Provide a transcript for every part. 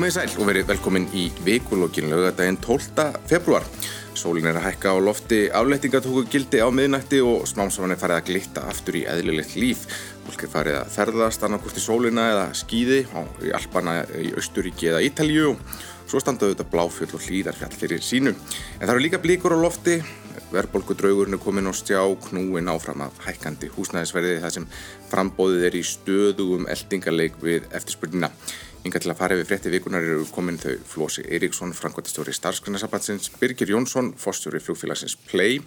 Komið í sæl og verið velkomin í vikulókin lögadaginn 12. februar. Sólin er að hækka á lofti, aflettinga tóku gildi á miðnætti og smámsaman er farið að glitta aftur í eðlilegt líf. Fólk er farið að ferðast annarkort í sólina eða skýði á Alpana í Östuríki eða Ítalju og svo standaðu þetta bláfjöld og hlýðarfjall fyrir sínu. En það eru líka blíkur á lofti, verðbólkudraugurinn er komin á stjá, knúin áfram af hækkandi húsnæðisverði þar sem frambóðið er í stöðugum eldingarleik við eftirspurnina. Inga til að fara yfir frétti vikunar eru komin þau Flósi Eiríksson, Frankværtistjóri Starfsgrunarsabatsins, Birgir Jónsson, Fostjóri flugfélagsins Play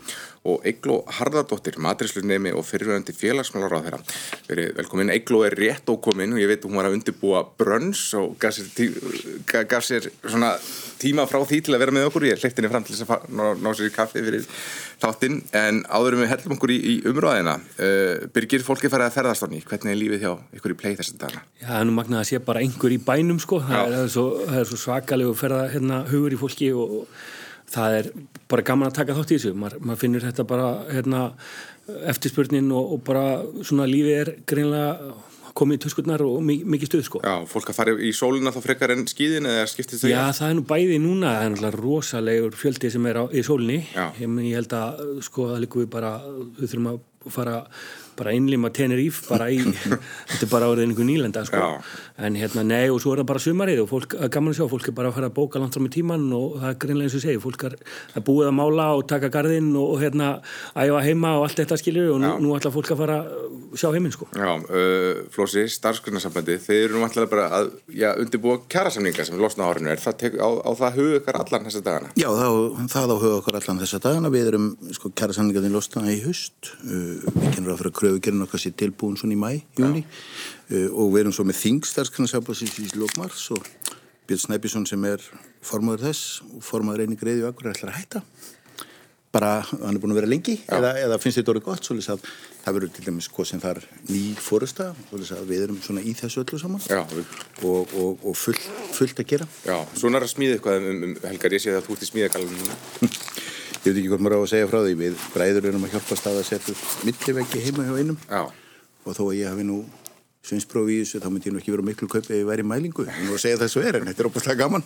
og Eigló Harðardóttir, matrislunnemi og fyrirverandi félagsmálar á þeirra. Verið velkomin, Eigló er rétt ókomin og ég veit hún var að undirbúa brönns og gaf sér, gaf sér tíma frá því til að vera með okkur. Ég hleypti henni fram til þess að ná, ná sér í kaffi fyrir þáttinn en áðurum við hellum okkur í, í umröðina. Uh, Birgir, fólki farið að ferðast ný. Hvernig er lífið hjá ykkur í Play þessi dagana? Já, það er nú magnað að sé bara einhver í bænum sko, það er, það er svo, svo svakalegu ferða hérna, hugur í fólki og, og það er bara gaman að taka þátt í þessu, maður finnur þetta bara hérna, eftirspurnin og, og bara svona lífið er greinlega komið í töskurnar og mikið stuð sko. Já, fólk að fara í sóluna þá frekar en skýðin eða skiptist þau? Já, það er nú bæði núna, það er náttúrulega rosalegur fjöldi sem er á, í sólinni, ég, ég held að sko það líku við bara, við þurfum að fara bara innlima Teneríf bara í, þetta er bara árið einhver nýlenda sko. en hérna nei og svo er það bara sumarið og fólk, gaman að sjá, fólk er bara að fara að bóka langt fram í tíman og það er greinlega eins og segi fólk er að búið að mála og taka gardinn og, og hérna æfa heima og allt þetta skilju og nú, nú ætla fólk að fara að sjá heiminn sko. Já, uh, Flósi, starfsgrunnarsambandi þeir eru nú alltaf bara að já, undirbúa kjærasamninga sem losna árinu er það tek, á, á það huga okkar allan þessa dagana? Já, það, það á huga okkar allan þessa dagana við erum sko kjærasamningaðin losna í haust uh, kröfugerinn okkar sér tilbúin svona í mæ, júni uh, og við erum svo með þingstarskrannsaflasins í Slókmars og Björn Snæbjörnsson sem er formadur þess og formadur einnig greiði og akkur er alltaf að hætta. Bara, hann er búin að vera lengi eða, eða finnst þetta orðið gott, svolítið að það verður til dæmis hvað sem það er ný fórusta svolítið að við erum svona í þessu öllu saman. Já, og, og, og full, fullt að gera. Já, svona er að smíða eitthvað um, um Helgar, ég sé að þú ert í smíðagalunum Ég veit ekki hvort maður á að segja frá því við bræður erum að hjálpa stað að setja mittiveggi heima hjá einum. Já. og þó að ég hafi nú svinsprófi í þessu, þá myndi ég nú ekki vera miklu kaup ef ég væri í mælingu, að segja þessu er en þetta er óbúinlega gaman.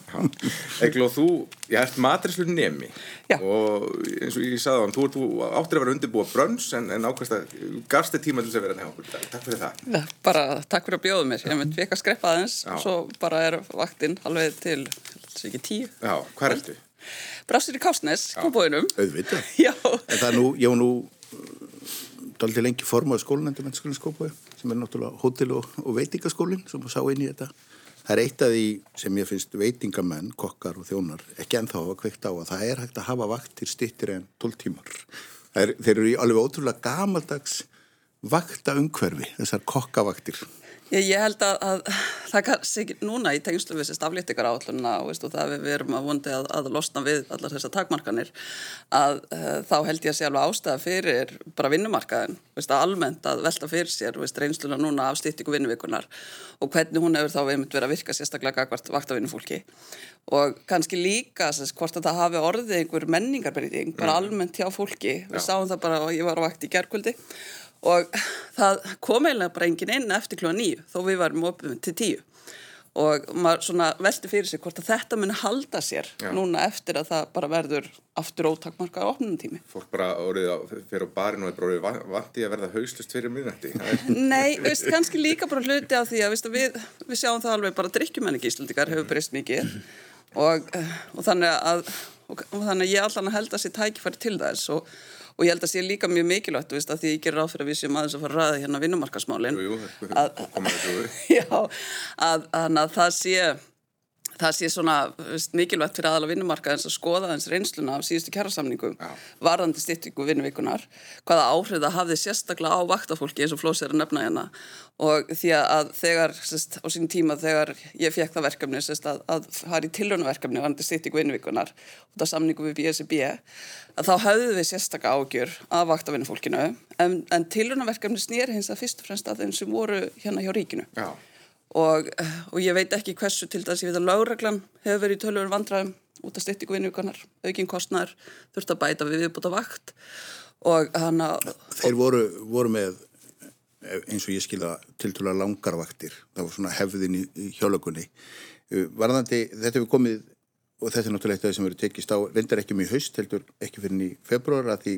Egil og þú, ég ert matrislu nemi. Já. og eins og ég sagði á hann þú, þú áttir að vera undirbúa brönns en, en ákvæmst að gafst þið tíma til þess að vera nefn takk fyrir það. Ja, bara takk fyrir að bjóða mér, ég myndi vika skreppa aðeins og svo bara er vaktinn halveg til ekki tíu. Já, hvað ertu? Brástur í Kásnes, kópóinum Auðvitað, en það er nú, ég var nú daldi lengi formað skólanendum en skólanskópau sem er náttúrulega hótel og, og veitingaskólinn sem sá inn í þetta. Það er eitt af því sem ég finnst veitingamenn, kokkar og þjónar ekki ennþá að kvekta á að það er hægt að hafa vaktir stittir en 12 tímar. Er, þeir eru í alveg ótrúlega gamaldags vakta umhverfi, þessar kokkavaktir. Ég, ég held að, að það kannski núna í tengslu við þessi staflýttikar áallunna og veistu, það við, við erum að vondi að, að losna við allar þessar takmarkanir að uh, þá held ég að sé alveg ástæða fyrir bara vinnumarkaðin, veistu, almennt að velta fyrir sér veistu, reynsluna núna af stýttiku vinnuvikunar og hvernig hún hefur þá verið að virka sérstaklega gagvart vaktavinnufólki. Og kannski líka sess, hvort að það hafi orðið einhver menningarbreyting bara mm. almennt hjá fólki, við sáum það bara og ég var á vakt í gerkvöldi og það kom eiginlega bara engin inn eftir klúa nýju þó við varum opið til tíu og maður svona veldi fyrir sig hvort að þetta muni halda sér Já. núna eftir að það bara verður aftur ótakmarka á opnum tími. Fólk bara orðið að fyrir á barinu og er bara orðið vandi að verða hauslust fyrir minnætti. Nei, veist, kannski líka bara hluti á því að veist, við, við sjáum það alveg bara drikkjumenningi íslendikar hefur breyst mikið og, og, þannig að, og, og þannig að ég allan að held að sér tækifæri til þess og og ég held að sé líka mjög mikilvægt veist, að því ég gerir áfyrir að við séum aðeins að fara að ræða hérna vinnumarkasmálin að, að, að, að það sé það sé svona mikilvægt fyrir aðala vinnumarka eins að skoða eins reynsluna af síðustu kjærasamningum varðandi styrtingu vinnuvíkunar hvaða áhrif það hafði sérstaklega á vaktafólki eins og Flós er að nefna hérna. Og því að þegar sest, á sín tíma þegar ég fekk það verkefni sest, að, að fara í tilrönaverkefni varðandi styrtingu vinnuvíkunar og það samningu við BSB að þá hafðu við sérstaklega ágjur af vaktavinnufólkinu. En, en tilrönaverkefni snýr hins að fyrst og fremst að þeim sem voru hérna hjá ríkinu. Já og, og ég veit ekki hversu til þess að ég veit að lágreglan hefur verið í tölur vandræðum út af styrtingu vinnugunar, aukinn kostnar þurft að bæta við viðbúta vakt og hann að Þeir voru, voru með eins og ég skilða til tölur langarvaktir, það var svona hefðin í hjálökunni Varðandi, þetta hefur komið og þetta er náttúrulega eitthvað sem verður tekist á reyndar ekki mjög haust, heldur ekki fyrir í februar að því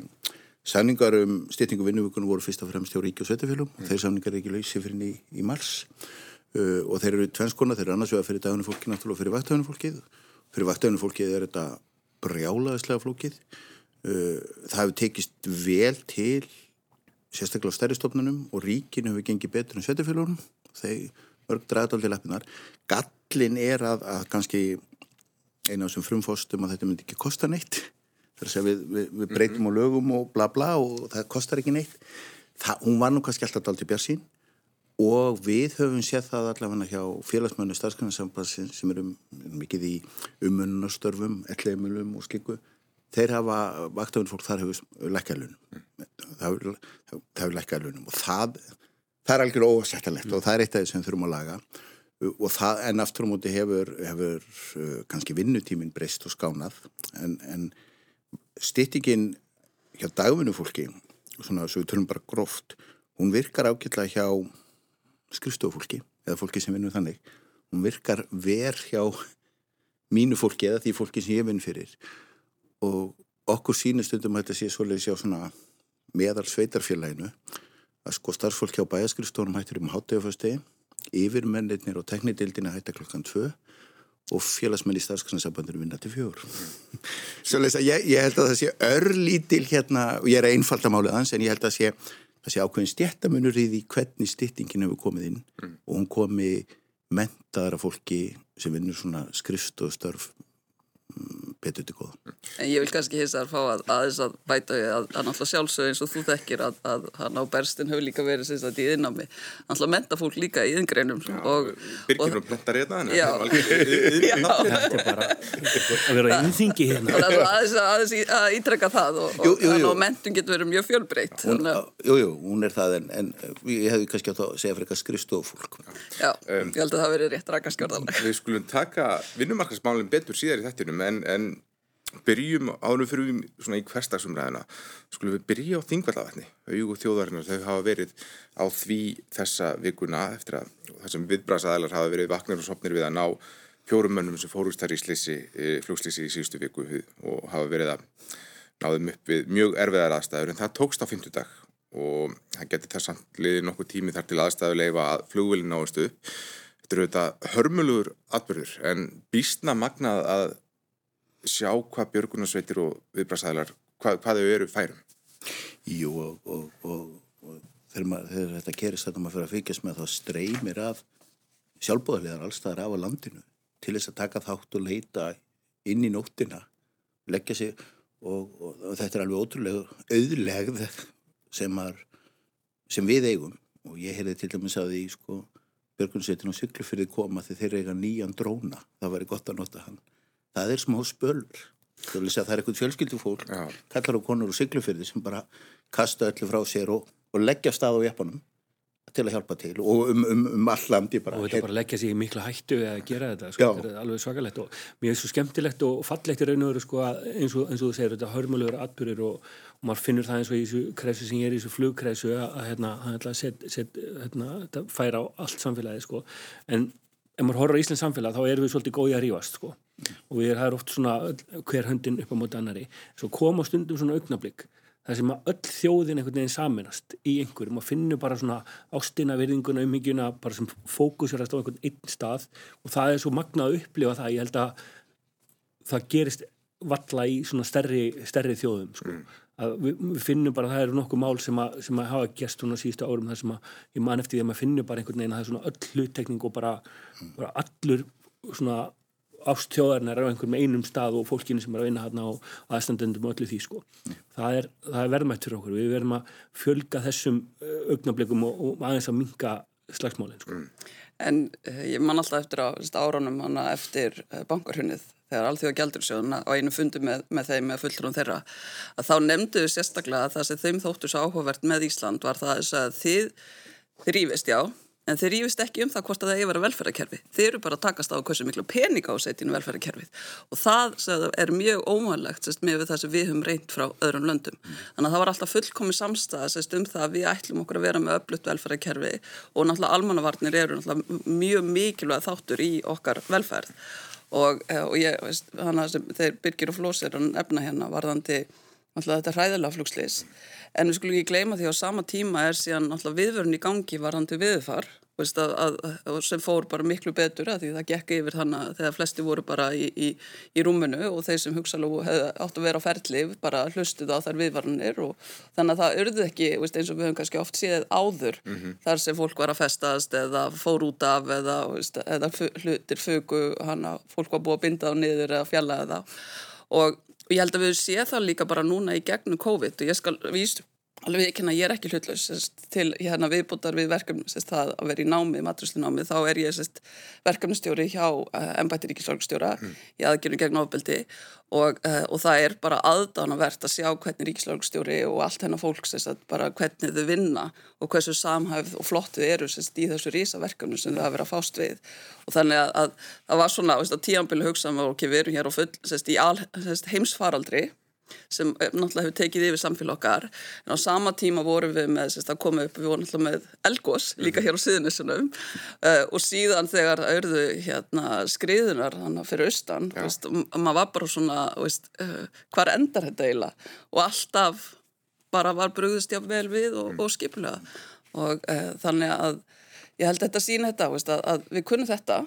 Sæningar um styrtingu vinnuvíkunum voru fyrst og fremst hjá Ríki og Sveitafélum og þeir samningar er ekki lausi fyrir í, í mars uh, og þeir eru tvennskona, þeir eru annars vega fyrir dagunum fólki náttúrulega og fyrir vaktagunum fólkið. Fyrir vaktagunum fólkið er þetta brjálaðislega flókið. Uh, það hefur tekist vel til sérstaklega á stærristofnunum og Ríkinu hefur gengið betur en Sveitafélunum. Þeir mörg draðdál til eppinnar. Gallin er að, að kannski eina af þessum frumfóstum að þetta myndi ekki kosta neitt við, við, við breytum mm -hmm. á lögum og bla bla og það kostar ekki neitt það, hún var nú kannski alltaf dalt í björnsín og við höfum séð það allavega hjá félagsmönu starfsgrænarsamband sem eru mikið í umunastörfum, elleimulum og skikku þeir hafa, vaktafinn fólk þar hefur lækkalunum það hefur lækkalunum og það það er algjör ósættalegt mm. og það er eitt af því sem þurfum að laga. Það en aftur á móti hefur, hefur uh, kannski vinnutímin breyst og skánað. En, en stýttingin hjá dagvinnu fólki svona svo við tölum bara gróft hún virkar ágætla hjá skrifstofólki eða fólki sem vinnur þannig. Hún virkar ver hjá mínu fólki eða því fólki sem ég vinn fyrir. Og okkur sínustundum að þetta sé svolítið sjá svona meðal sveitarfélaginu að sko starfsfólk hjá bæjaskristofunum hættir um háttegafastegi yfirmennir og teknidildina hættar klokkan 2 og félagsmenn í starfsgrænsabandinu vinna til fjór Svolítið að ég, ég held að það sé örlítil hérna, og ég er einfaldamálið aðeins en ég held að sé, það sé ákveðin stjættamunur í því hvernig stýttingin hefur komið inn mm. og hún komi mentaðara fólki sem vinnur svona skrifst og störf betur til góða. En ég vil kannski hins að fá að aðeins að bæta við að, að náttúrulega sjálfsög eins og þú þekkir að, að hann á berstin hefur líka verið sem sagt í yðnámi náttúrulega menta fólk líka í yðingreinum Byrkir og plentar hérna Já, þetta er bara að vera yðinþingi hérna Það er aðeins að, að ítrekka það og, jú, jú, jú. og mentun getur verið mjög fjölbreytt Jújú, hún er það en, en ég hefði kannski átt að segja fyrir eitthvað skrifstofólk Já, um, ég held að það verið rétt rækarskjörðan Við skulum taka vinnumarkasmálinn betur síðar í þettinum en, en byrjum árum fyrir við svona í hverstagsumræðina skulum við byrja á þingvallavatni auðvitað þjóðarinnar þau hafa verið á því þessa vikuna eftir að þessum viðbrasaðalar hafa verið vaknir og sopnir við að ná fjórum mönnum sem fórust þar í slisi, e, flugslisi í síðustu viku og hafa verið að náðum upp við mjög erfiðar aðstæður. En það tókst á fymtudag og það getur þess að liði nokkuð tími þar til aðstæðuleifa að flugvilin náðustu þetta eru þetta hörmulugur atbyrður en býstna magnað að sjá hvað björgunarsveitir og viðbrasaðilar, hvað, hvað þau eru færum? Jú og, og, og, og þegar, maður, þegar þetta gerist þetta maður fyrir að fyrkjast með þá streymir af sjálfbóðarlegar allstaðar af á landinu til þess að taka þátt og leita inn í nóttina, leggja sig og þetta er alveg ótrúlega auðlegð sem, er, sem við eigum. Og ég heyrði til dæmis að því sko björgunarsveitin og syklufyrði koma þegar þeir eiga nýjan dróna, það væri gott að nota hann það er smá spölur. Það er eitthvað fjölskyldufólk kallar á konur og syklufyrði sem bara kasta öllu frá sér og, og leggja stað á jæfnum til að hjálpa til og um, um, um all landi bara. Og þetta bara leggja sér í miklu hættu að gera þetta, sko, þetta er alveg svakalegt og mér er svo skemmtilegt og fallegt í raun og veru sko, eins, og, eins og þú segir, þetta hörmulegur atbyrgur og, og maður finnur það eins og í þessu kresu sem ég er í þessu flugkresu að hérna, set, set, hérna, færa á allt samfélagi sko, en ef maður horfður á Íslands samfélag þá erum við svolítið góðið að rífast sko og við erum oft svona hver höndin upp á móti annari svo koma stundum svona augnablík þar sem að öll þjóðin einhvern veginn saminast í einhverjum og finnur bara svona ástina, virðinguna, umhyggjuna bara sem fókusirast á einhvern einn stað og það er svo magnað að upplifa það ég held að það gerist valla í svona stærri, stærri þjóðum sko. mm. Við, við finnum bara að það eru nokkuð mál sem að, sem að hafa gæst svona síðustu árum þar sem að ég man eftir því að maður finnur bara einhvern veginn að það er svona öll hluttekning og bara, bara allur svona ástjóðarinn er á einhverjum einum stað og fólkinu sem er að vinna hérna og aðstandendum og öllu því sko. Það er, er verðmætt fyrir okkur. Við verðum að fjölga þessum eh, augnablikum og, og aðeins að minka slagsmálinn sko. En uh, ég man alltaf eftir á áranum hana eftir uh, bankarhunnið þegar allþjóða gældursjóðuna á einu fundi með, með þeim með fulltrúum þeirra að þá nefnduðu sérstaklega að það sem þeim þóttu svo áhugavert með Ísland var það að þið þrýfist já en þeir rífist ekki um það hvort að það er að velferðarkerfi. Þeir eru bara að takast á hversu miklu pening á setjunu velferðarkerfið og það er mjög sest, með það sem við höfum reynd frá öðrum löndum. Þannig að það var alltaf fullkomi samstæða sest, um það að við ætlum okkur að vera með öflutt velferðarkerfi og náttúrulega almannavarnir eru náttúrulega mjög mikilvæg þáttur í okkar velferð og, eh, og ég, hana sem þeir byrgir og flósir og nefna hérna varðandi náttúrulega þetta hræðilega flugslis en við skulum ekki gleyma því að á sama tíma er síðan náttúrulega viðvörun í gangi varðandi viðfar að, að, að, sem fór bara miklu betur að því það gekk yfir þannig að þegar flesti voru bara í, í, í rúmunu og þeir sem hugsalega hefði átt að vera á ferlið bara hlustuð á þær viðvarnir og þannig að það urði ekki veist, eins og við höfum kannski oft séð áður mm -hmm. þar sem fólk var að festast eða fór út af eða, veist, eða hlutir fögu, hana, fólk var búið að binda á niður eða fjalla eða og og ég held að við séum það líka bara núna í gegnum COVID og ég skal víst alveg ekki hérna ég er ekki hlutlaus sest, til hérna viðbútar við verkefni sest, að vera í námi, maturuslunámi þá er ég sest, verkefnistjóri hjá uh, eh, ennbættir ríkislagstjóra mm. í aðgjörnum gegn ofbeldi. Og, uh, og það er bara aðdánavert að sjá hvernig ríkislagstjóri og allt hennar fólk bara hvernig þau vinna og hversu samhæfð og flott þau eru í þessu rísaverkefni sem þau hafa verið að fást við. Og þannig að, að það var svona að tíanbili hugsaðum og okay, við erum hér full í al, heimsfaraldri sem eh, náttúrulega hefur tekið yfir samfélag okkar. En á sama tíma vorum við með sérst, að koma upp, við vorum náttúrulega með Elgós líka hér á síðunissunum uh, eh, og síðan þegar auððu hérna, skriðunar fyrir austan veist, maður var bara svona veist, uh, hvar endar þetta eiginlega? Og alltaf bara var brúðist jáfn vel við og, mm. og skipulega. Og uh, þannig að ég held þetta sína þetta veist, að, að við kunnum þetta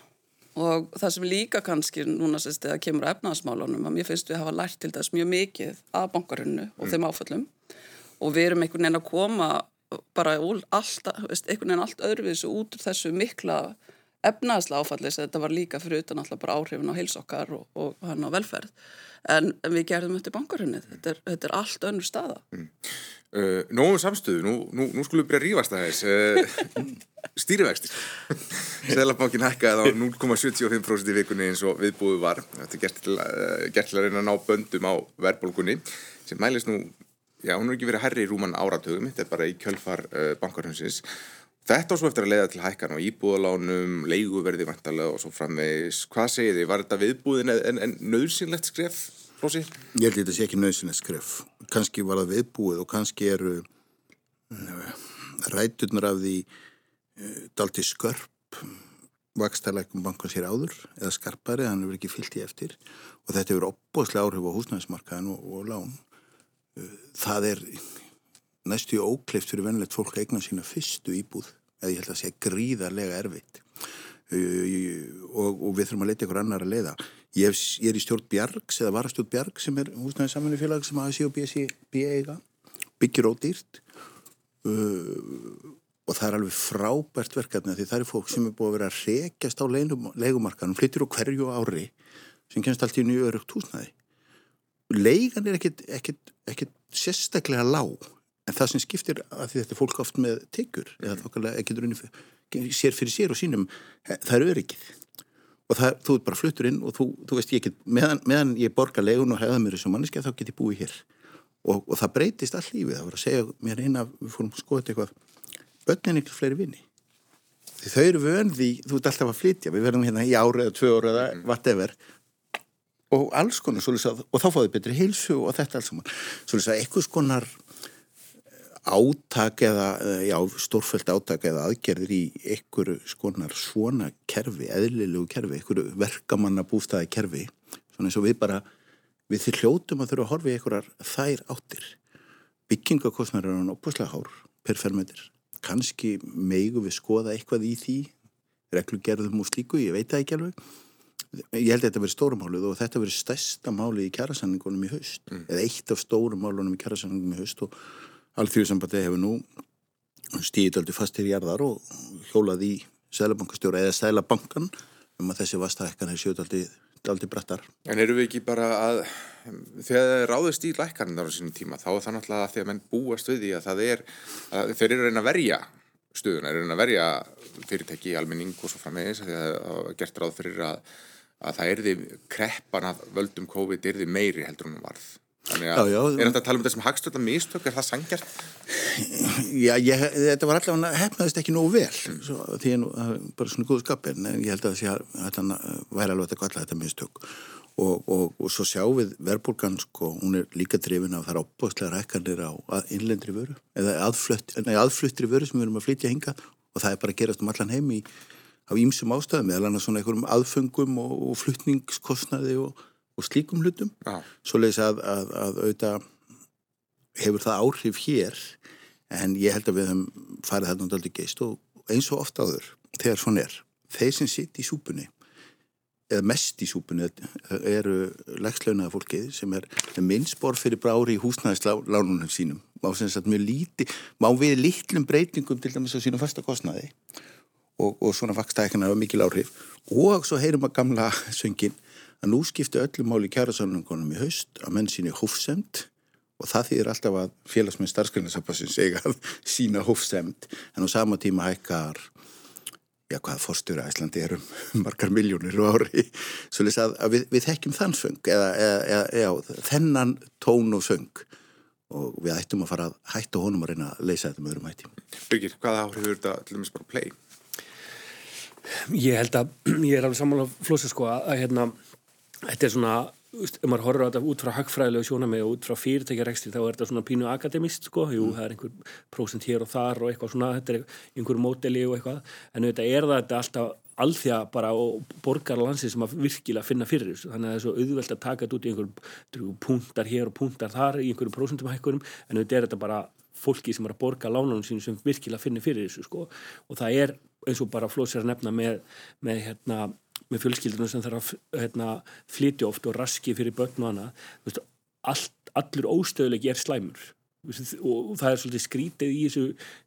og það sem líka kannski núna sérst eða kemur að efnaðasmálunum að mér finnst við hafa lært til þess mjög mikið af bankarunnu og mm. þeim áföllum og við erum einhvern veginn að koma bara alltaf, einhvern veginn allt öðruvísu út úr þessu mikla efnaðasla áfallis þetta var líka fyrir utan alltaf bara áhrifin á heilsokkar og, og hann á velferð. En, en við gerðum þetta í bankarunni þetta, þetta er allt önnur staða. Mm. Uh, Nóum samstöðu, nú, nú, nú skulum við byrja að rífast að þess uh, stýrivextir. Sælabankin hækkaði á 0,75% í vikunni eins og viðbúðu var. Þetta er gert til, uh, gert til að reyna að ná böndum á verðbólkunni sem mælist nú, já hún er ekki verið herri í rúman áratögum, þetta er bara í kjölfar bankarhansins Þetta á svo eftir að leiða til hækkan á íbúðalánum, leiguverði vantarlega og svo framvegis. Hvað segir þið? Var þetta viðbúðin en, en, nöðsynlegt skref? Flósi? Ég held að þetta sé ekki nöðsynlega skref. Kanski var það viðbúið og kannski eru uh, ræturnar af því uh, dalti skörp vakstæðleikum bankan sér áður eða skarpari, hann hefur ekki fyllt í eftir og þetta hefur opbóðslega áhrif á húsnæðismarkaðin og, og lán. Uh, það er næstu ókleift fyrir vennilegt fólk að eigna sína fyrstu íbúð eða ég held að segja gríðarlega erfitt. Og, og við þurfum að leita ykkur annar að leiða. Ég, ég er í stjórn Bjargs eða var að stjórn Bjarg sem er húsnæðið samanlefélag sem ASI og BSI eiga. Byggir ódýrt. Uh, og það er alveg frábært verkefni því það er fólk sem er búið að vera að rekjast á leikumarkanum, flyttir á hverju ári sem kemst allt í nýju örugt húsnæði. Leigan er ekkert sérstaklega lág en það sem skiptir að þetta er fólk oft með tegur eða þokkarlega ekki sér fyrir sér og sínum það er öryggið. Og það, þú er bara fluttur inn og þú, þú veist ég get meðan, meðan ég borga legun og hefða mér þessu manneski þá get ég búið hér. Og, og það breytist all lífið. Það var að segja mér eina við fórum að skoða eitthvað. Börnin ykkur fleiri vini. Þau eru vöndi þú ert alltaf að flytja. Við verðum hérna í ára eða tvö ára eða mm. whatever. Og alls konar að, og þá fáðu betri heilsu og þetta alls að eitthvað skonar átak eða, já, stórfælt átak eða aðgerðir í einhverju skonar svona kerfi, eðlilegu kerfi, einhverju verkamanna bústæði kerfi, svona eins og við bara, við þið hljótum að þurfa að horfa í einhverjar þær áttir. Byggingakostnar er hann opuslega hár per fermetir. Kanski meigu við skoða eitthvað í því, reglugerðum og slíku, ég veit það ekki alveg. Ég held að þetta verið stórumálið og þetta verið stærsta málið í kjærasanningunum í haust, mm. eða eitt af stórumálunum í kjærasanningunum í haust og Alþjóðsambandi hefur nú stíðið aldrei fastir í jarðar og hjólað í Sælabankastjóra eða Sælabankan um að þessi vastahekkan er sjöld aldrei, brettar. En eru við ekki bara að, þegar það ráðist í lækarnir á sínum tíma, þá er það náttúrulega að því að menn búast við því að það er, að þeir eru að reyna að verja stuðuna, eru að reyna að verja fyrirtæki í almenning og svo framvegis, því að það er gert ráð fyrir að, að það erði kreppan af völdum COVID erði meiri heldur en varð Þannig að, já, já, er þetta að tala um þessum hagstöldar mistök, er það sangjart? Já, ég, þetta var allavega hefnaðist ekki nógu vel. Svo, því að bara svona góðu skapir en ég held að þetta væri alveg þetta galla þetta mistök. Og, og, og svo sjáum við verbulgan sko, hún er líka drifin af það er ábúðslega rækkanir á innlendri vöru eða aðflutt, nei, aðfluttri vöru sem við erum að flytja hinga og það er bara að gerast um allan heim í, á ímsum ástæðum eða svona einhverjum aðfengum og, og fluttningskostnaði og og slíkum hlutum. Ja. svo leiðis að, að, að auðvitað hefur það áhrif hér en ég held að við höfum farið þarna aldrei geist og eins og ofta áður þegar svona er, þeir sem sitt í súpunni eða mest í súpunni eru legslaunaða fólkið sem er minnsbor fyrir brári í húsnæðislánunum sínum. Má, líti, má við litlum breytingum til dæmis á sínum fasta kostnaði og, og svona vakstækina er mikil áhrif. Og svo heyrum að gamla söngin að nú skipti öllum máli kjærasamlingunum í haust að menn síni hófsemt og það þýðir alltaf að félagsmenn starfsgrunarsapassins eiga að sína hófsemt en á sama tíma hækkar já hvað fórstur að Íslandi er um margar miljónir á ári. Svo lýs að, að við, við þekkjum þann söng eða, eða, eða þennan tón og söng og við ættum að fara að hætta honum að reyna að leysa þetta með öðrum hætti. Byggir, hvaða áhrif eru þetta til dæmis bara play? Ég held að ég er alveg sammála flósa sko að, að hérna þetta er svona, ef maður horfður á þetta út frá hagfræðilegu sjónamið og út frá fyrirtækjarekstri þá er þetta svona pínu akademist sko. Jú, mm. það er einhver prósent hér og þar og eitthvað svona, þetta er einhver móteli og eitthvað. En þetta er þetta alltaf alþjá bara og borgar landsi sem að virkilega finna fyrir þessu, þannig að það er svo auðvelt að taka þetta út í einhverjum punktar hér og punktar þar í einhverjum prósentum hækkurum en þetta er þetta bara fólki sem er að borga lánunum sín sem virkilega finnir fyrir þessu sko. Og það er eins og bara flóðsir að nefna með, með hérna með fjölskyldunum sem þarf að hérna, flytja oft og raski fyrir börn og hana allur óstöðuleik er slæmur og það er svolítið skrítið í þessu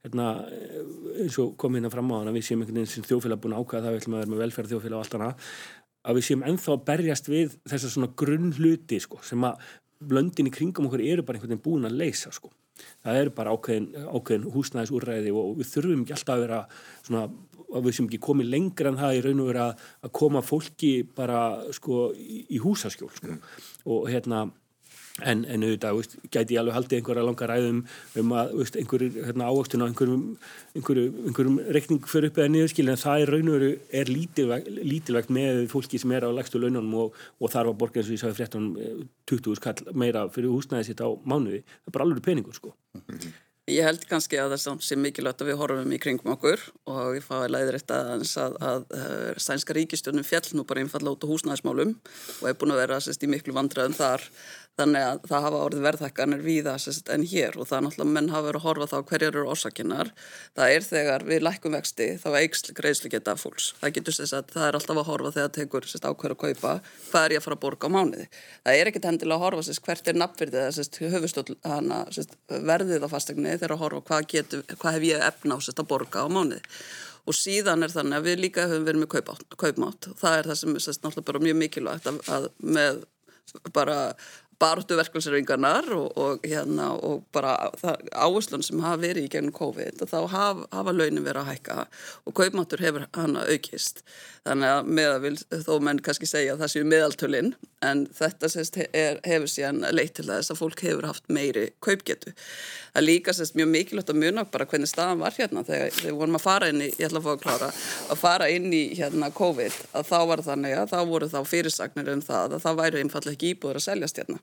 hérna, eins og kom hérna fram á hana við séum einhvern veginn sem þjófélag búin ákvæða það við ætlum að vera með velferð þjófélag og allt hana að við séum enþá að berjast við þessar svona grunn hluti sko, sem að blöndin í kringum okkur eru bara einhvern veginn búin að leysa sko. Það eru bara ákveðin, ákveðin húsnæðisúræði og við þurfum ekki alltaf að vera svona að við sem ekki komið lengra en það í raun og vera að koma fólki bara sko í, í húsaskjól sko. mm. og hérna en, en auðvitað, veist, gæti ég alveg haldið einhverja langa ræðum um að veist, einhverjir hérna, ávöxtun á einhverjum, einhverjum, einhverjum rekning fyrir upp eða niðurskil en það er raun og veru er lítilvægt, lítilvægt með fólki sem er á legstu laununum og, og þarf að borga eins og ég sagði fréttan 20 skall meira fyrir húsnæði sitt á mánuði, það er bara alveg peningur sko. Ég held kannski að það sé mikilvægt að við horfum í kringum okkur og ég fái leiðir eitt aðeins að, að, að sænska ríkistjónum fjall nú bara einfalla út á húsnæðismálum og er búin að vera sérst, í miklu vandræðum þar Þannig að það hafa orðið verðhækkanir víða en hér og það er náttúrulega menn hafa verið að horfa þá hverjar eru orsakinnar. Það er þegar við lækum vexti þá eikst greiðslu geta fólks. Það getur þess að það er alltaf að horfa þegar það tekur sérst, ákveður að kaupa hvað er ég að fara að borga á mánuði. Það er ekkit hendilega að horfa sérst, hvert er nafnverðið eða höfustöld hana verðið á fastegni þegar að horfa hvað, getu, hvað hef ég efna á að borga á mánuði. Og síðan er þannig að við líka höfum verið með kaupmátt. Það er það sem er náttúrulega mjög mikilvægt að, að með bara baróttu verkvælsreyingarnar og, og, hérna, og bara áherslun sem hafa verið í gegnum COVID og þá haf, hafa launin verið að hækka og kaupmáttur hefur hana aukist þannig að meðavil þó menn kannski segja að það séu meðaltölinn en þetta sést, er, hefur síðan leitt til þess að fólk hefur haft meiri kaupgetu. Það líka sést, mjög mikilvægt að muna bara hvernig staðan var hérna þegar við vorum að fara inn í, ég ætla að fá að klára að fara inn í hérna COVID að þá var þannig að þá voru þá fyrirsagnir um það að það væri einfallega ekki íbúður að seljast hérna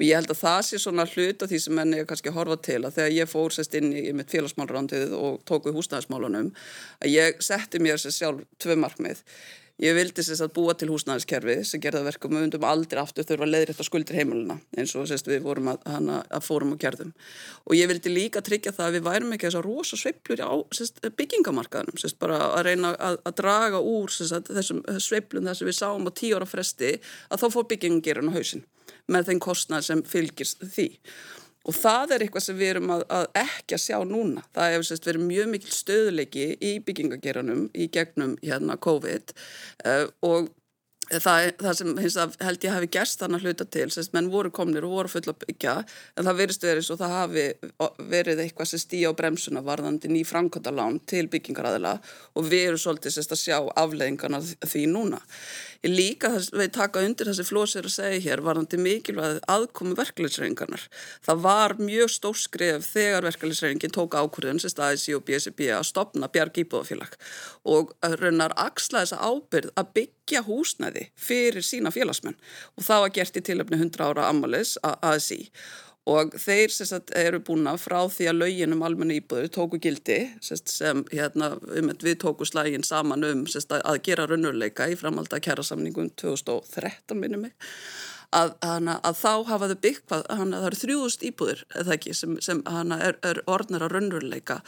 og ég held að það sé svona hlut af því sem menni kannski horfa til að þegar ég fór sérst inn í, í mitt félagsmálurandið og tóku húsnæðismálunum að ég setti mér sér sjálf tvö markmið Ég vildi sérst að búa til húsnæðiskerfi sem gerða verkum og undum aldrei aftur þurfa að leiðrætta skuldir heimilina eins og sérst við vorum að, að fórum og gerðum. Og ég vildi líka tryggja það að við værum ekki þess að rosa sveiplur á sérst, byggingamarkaðanum, sérst bara að reyna að, að draga úr sérst, þessum sveiplum þess að við sáum á tíu ára fresti að þá fór byggingagerðin á hausin með þeim kostnæð sem fylgist því. Og það er eitthvað sem við erum að, að ekki að sjá núna. Það hefur sérst verið mjög mikil stöðuleiki í byggingageranum í gegnum hérna COVID uh, og það, það sem að, held ég hafi gerst þannig að hluta til, sérst menn voru komnir og voru full að byggja en það verist verið svo það hafi verið eitthvað sem stýja á bremsuna varðandi ný framkvæmdalán til byggingaræðila og við erum svolítið sérst að sjá afleðingarna því núna. Ég líka þess við taka undir þessi flósir að segja hér varðandi mikilvæg aðkomi verkefliðsreyingarnar. Það var mjög stórskref þegar verkefliðsreyingin tók ákvörðun sem staðis í og BSB að stopna bjarg íbúðafélag og raunar axla þessa ábyrð að byggja húsnæði fyrir sína félagsmenn og það var gert í tilöfni 100 ára ammalis að, sí og þeir sagt, eru búin að frá því að lögin um almenna íbúður tóku gildi sagt, sem hérna, um, við tóku slægin saman um sagt, að gera raunurleika í framhald að kæra samningum 2013 minnum mig. Að, hana, að þá hafaðu byggt hana, það eru þrjúðust íbúður ekki, sem, sem er, er orðnir að raunurleika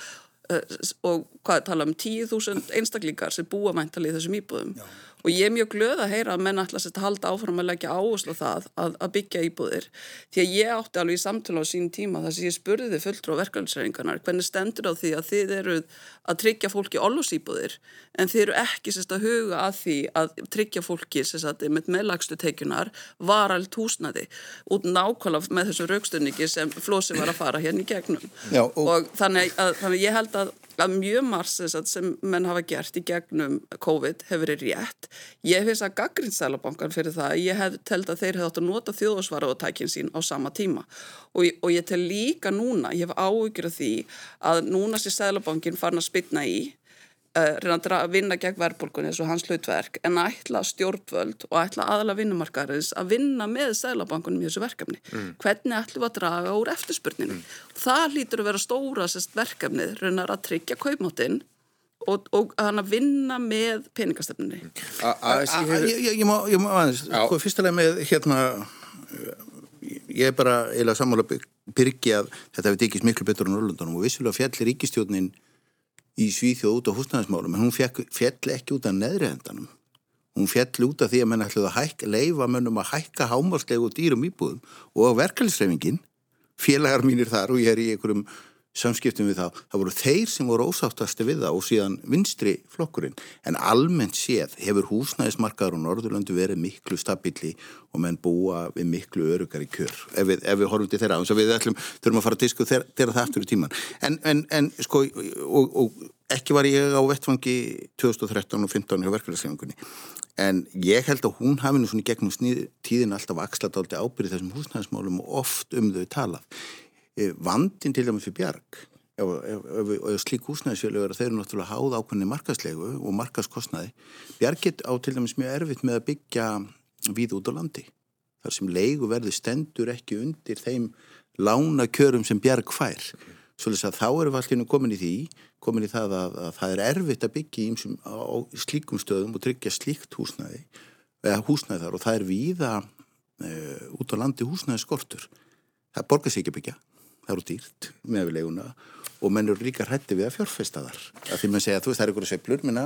uh, og hvað tala um 10.000 einstaklingar sem búa mæntalið þessum íbúðum. Já og ég er mjög glöð að heyra að menn alltaf að halda áfram að leggja áherslu það að, að byggja íbúðir. Því að ég átti alveg í samtala á sín tíma þess að ég spurði þið fulltrú á verkefælsreiningarnar hvernig stendur á því að þið eru að tryggja fólki olusýbúðir en þið eru ekki sérst að huga að því að tryggja fólki sérst með meðlagstu teikunar var allt húsnaði út nákvæmlega með þessu raukstunningi sem Flósi var að fara hérna í gegnum. Já, og... og þannig að, þannig að ég held að að mjög margt sem menn hafa gert í gegnum COVID hefur verið rétt. Ég finnst að gaggrinsælabankan fyrir það, ég hef telt að þeir hefði átt að nota þjóðsvara og tækinn sín á sama tíma og, og ég tel líka núna, ég hef áhugir af því að núna sé sælabankin farin að spilna í að vinna gegn verðbólkunni eins og hans hlutverk en að ætla stjórnvöld og ætla aðla vinnumarkaðarins að vinna með sælabankunum í þessu verkefni. Mm. hvernig ætlum við að draga úr eftirspurninu mm. það lítur að vera stóra sérst verkefnið, reyna að tryggja kaupmáttinn og, og að vinna með peningastöfnunni Ég má aðeins sko, fyrstulega með hérna ég er bara eila sammála byrgi að þetta hefði dikist miklu betur á Norrlundunum og vissulega fjallir ríkistjónin í Svíþjóð út á húsnæðismálum en hún fjall ekki út af neðrihendanum hún fjall út af því að menn ætluð að hækka, leifa mönnum að hækka hámarslegu dýrum íbúðum og verkefliðsreifingin félagar mínir þar og ég er í einhverjum samskiptum við þá, það voru þeir sem voru ósáttasti við það og síðan vinstri flokkurinn, en almennt séð hefur húsnæðismarkaður og Norðurlöndu verið miklu stabili og menn búa við miklu örugar í kjör. Ef við, ef við horfum til þeirra, þannig að við ætlum þurfum að fara að disku þeirra, þeirra það aftur í tíman en, en, en sko, og, og ekki var ég á vettfangi 2013 og 2015 hjá verkefæðslefingunni en ég held að hún hafi nú svona gegnum tíðin alltaf axladáldi ábyrði þessum húsnæðismálum og oft um þau talað vandin til dæmis fyrir bjarg og slík húsnæðisjölu að þeir eru náttúrulega háð ákveðni markaslegu og markaskostnaði bjargit á til dæmis mjög erfitt með að byggja við út á landi þar sem leigu verði stendur ekki undir þeim lána kjörum sem bjarg fær. Svolítið að þá eru við allir komin í því komin í það að, að það er erfitt að byggja ímsum á slíkum stöðum og tryggja slíkt húsnæði eða húsnæði þar og það er víða e, út á landi húsnæði skortur það borgar sig ekki byggja það eru dýrt með við leguna og menn eru líka hrætti við að fjárfesta þar. Að því maður segja að þú veist það eru ykkur sveplur minna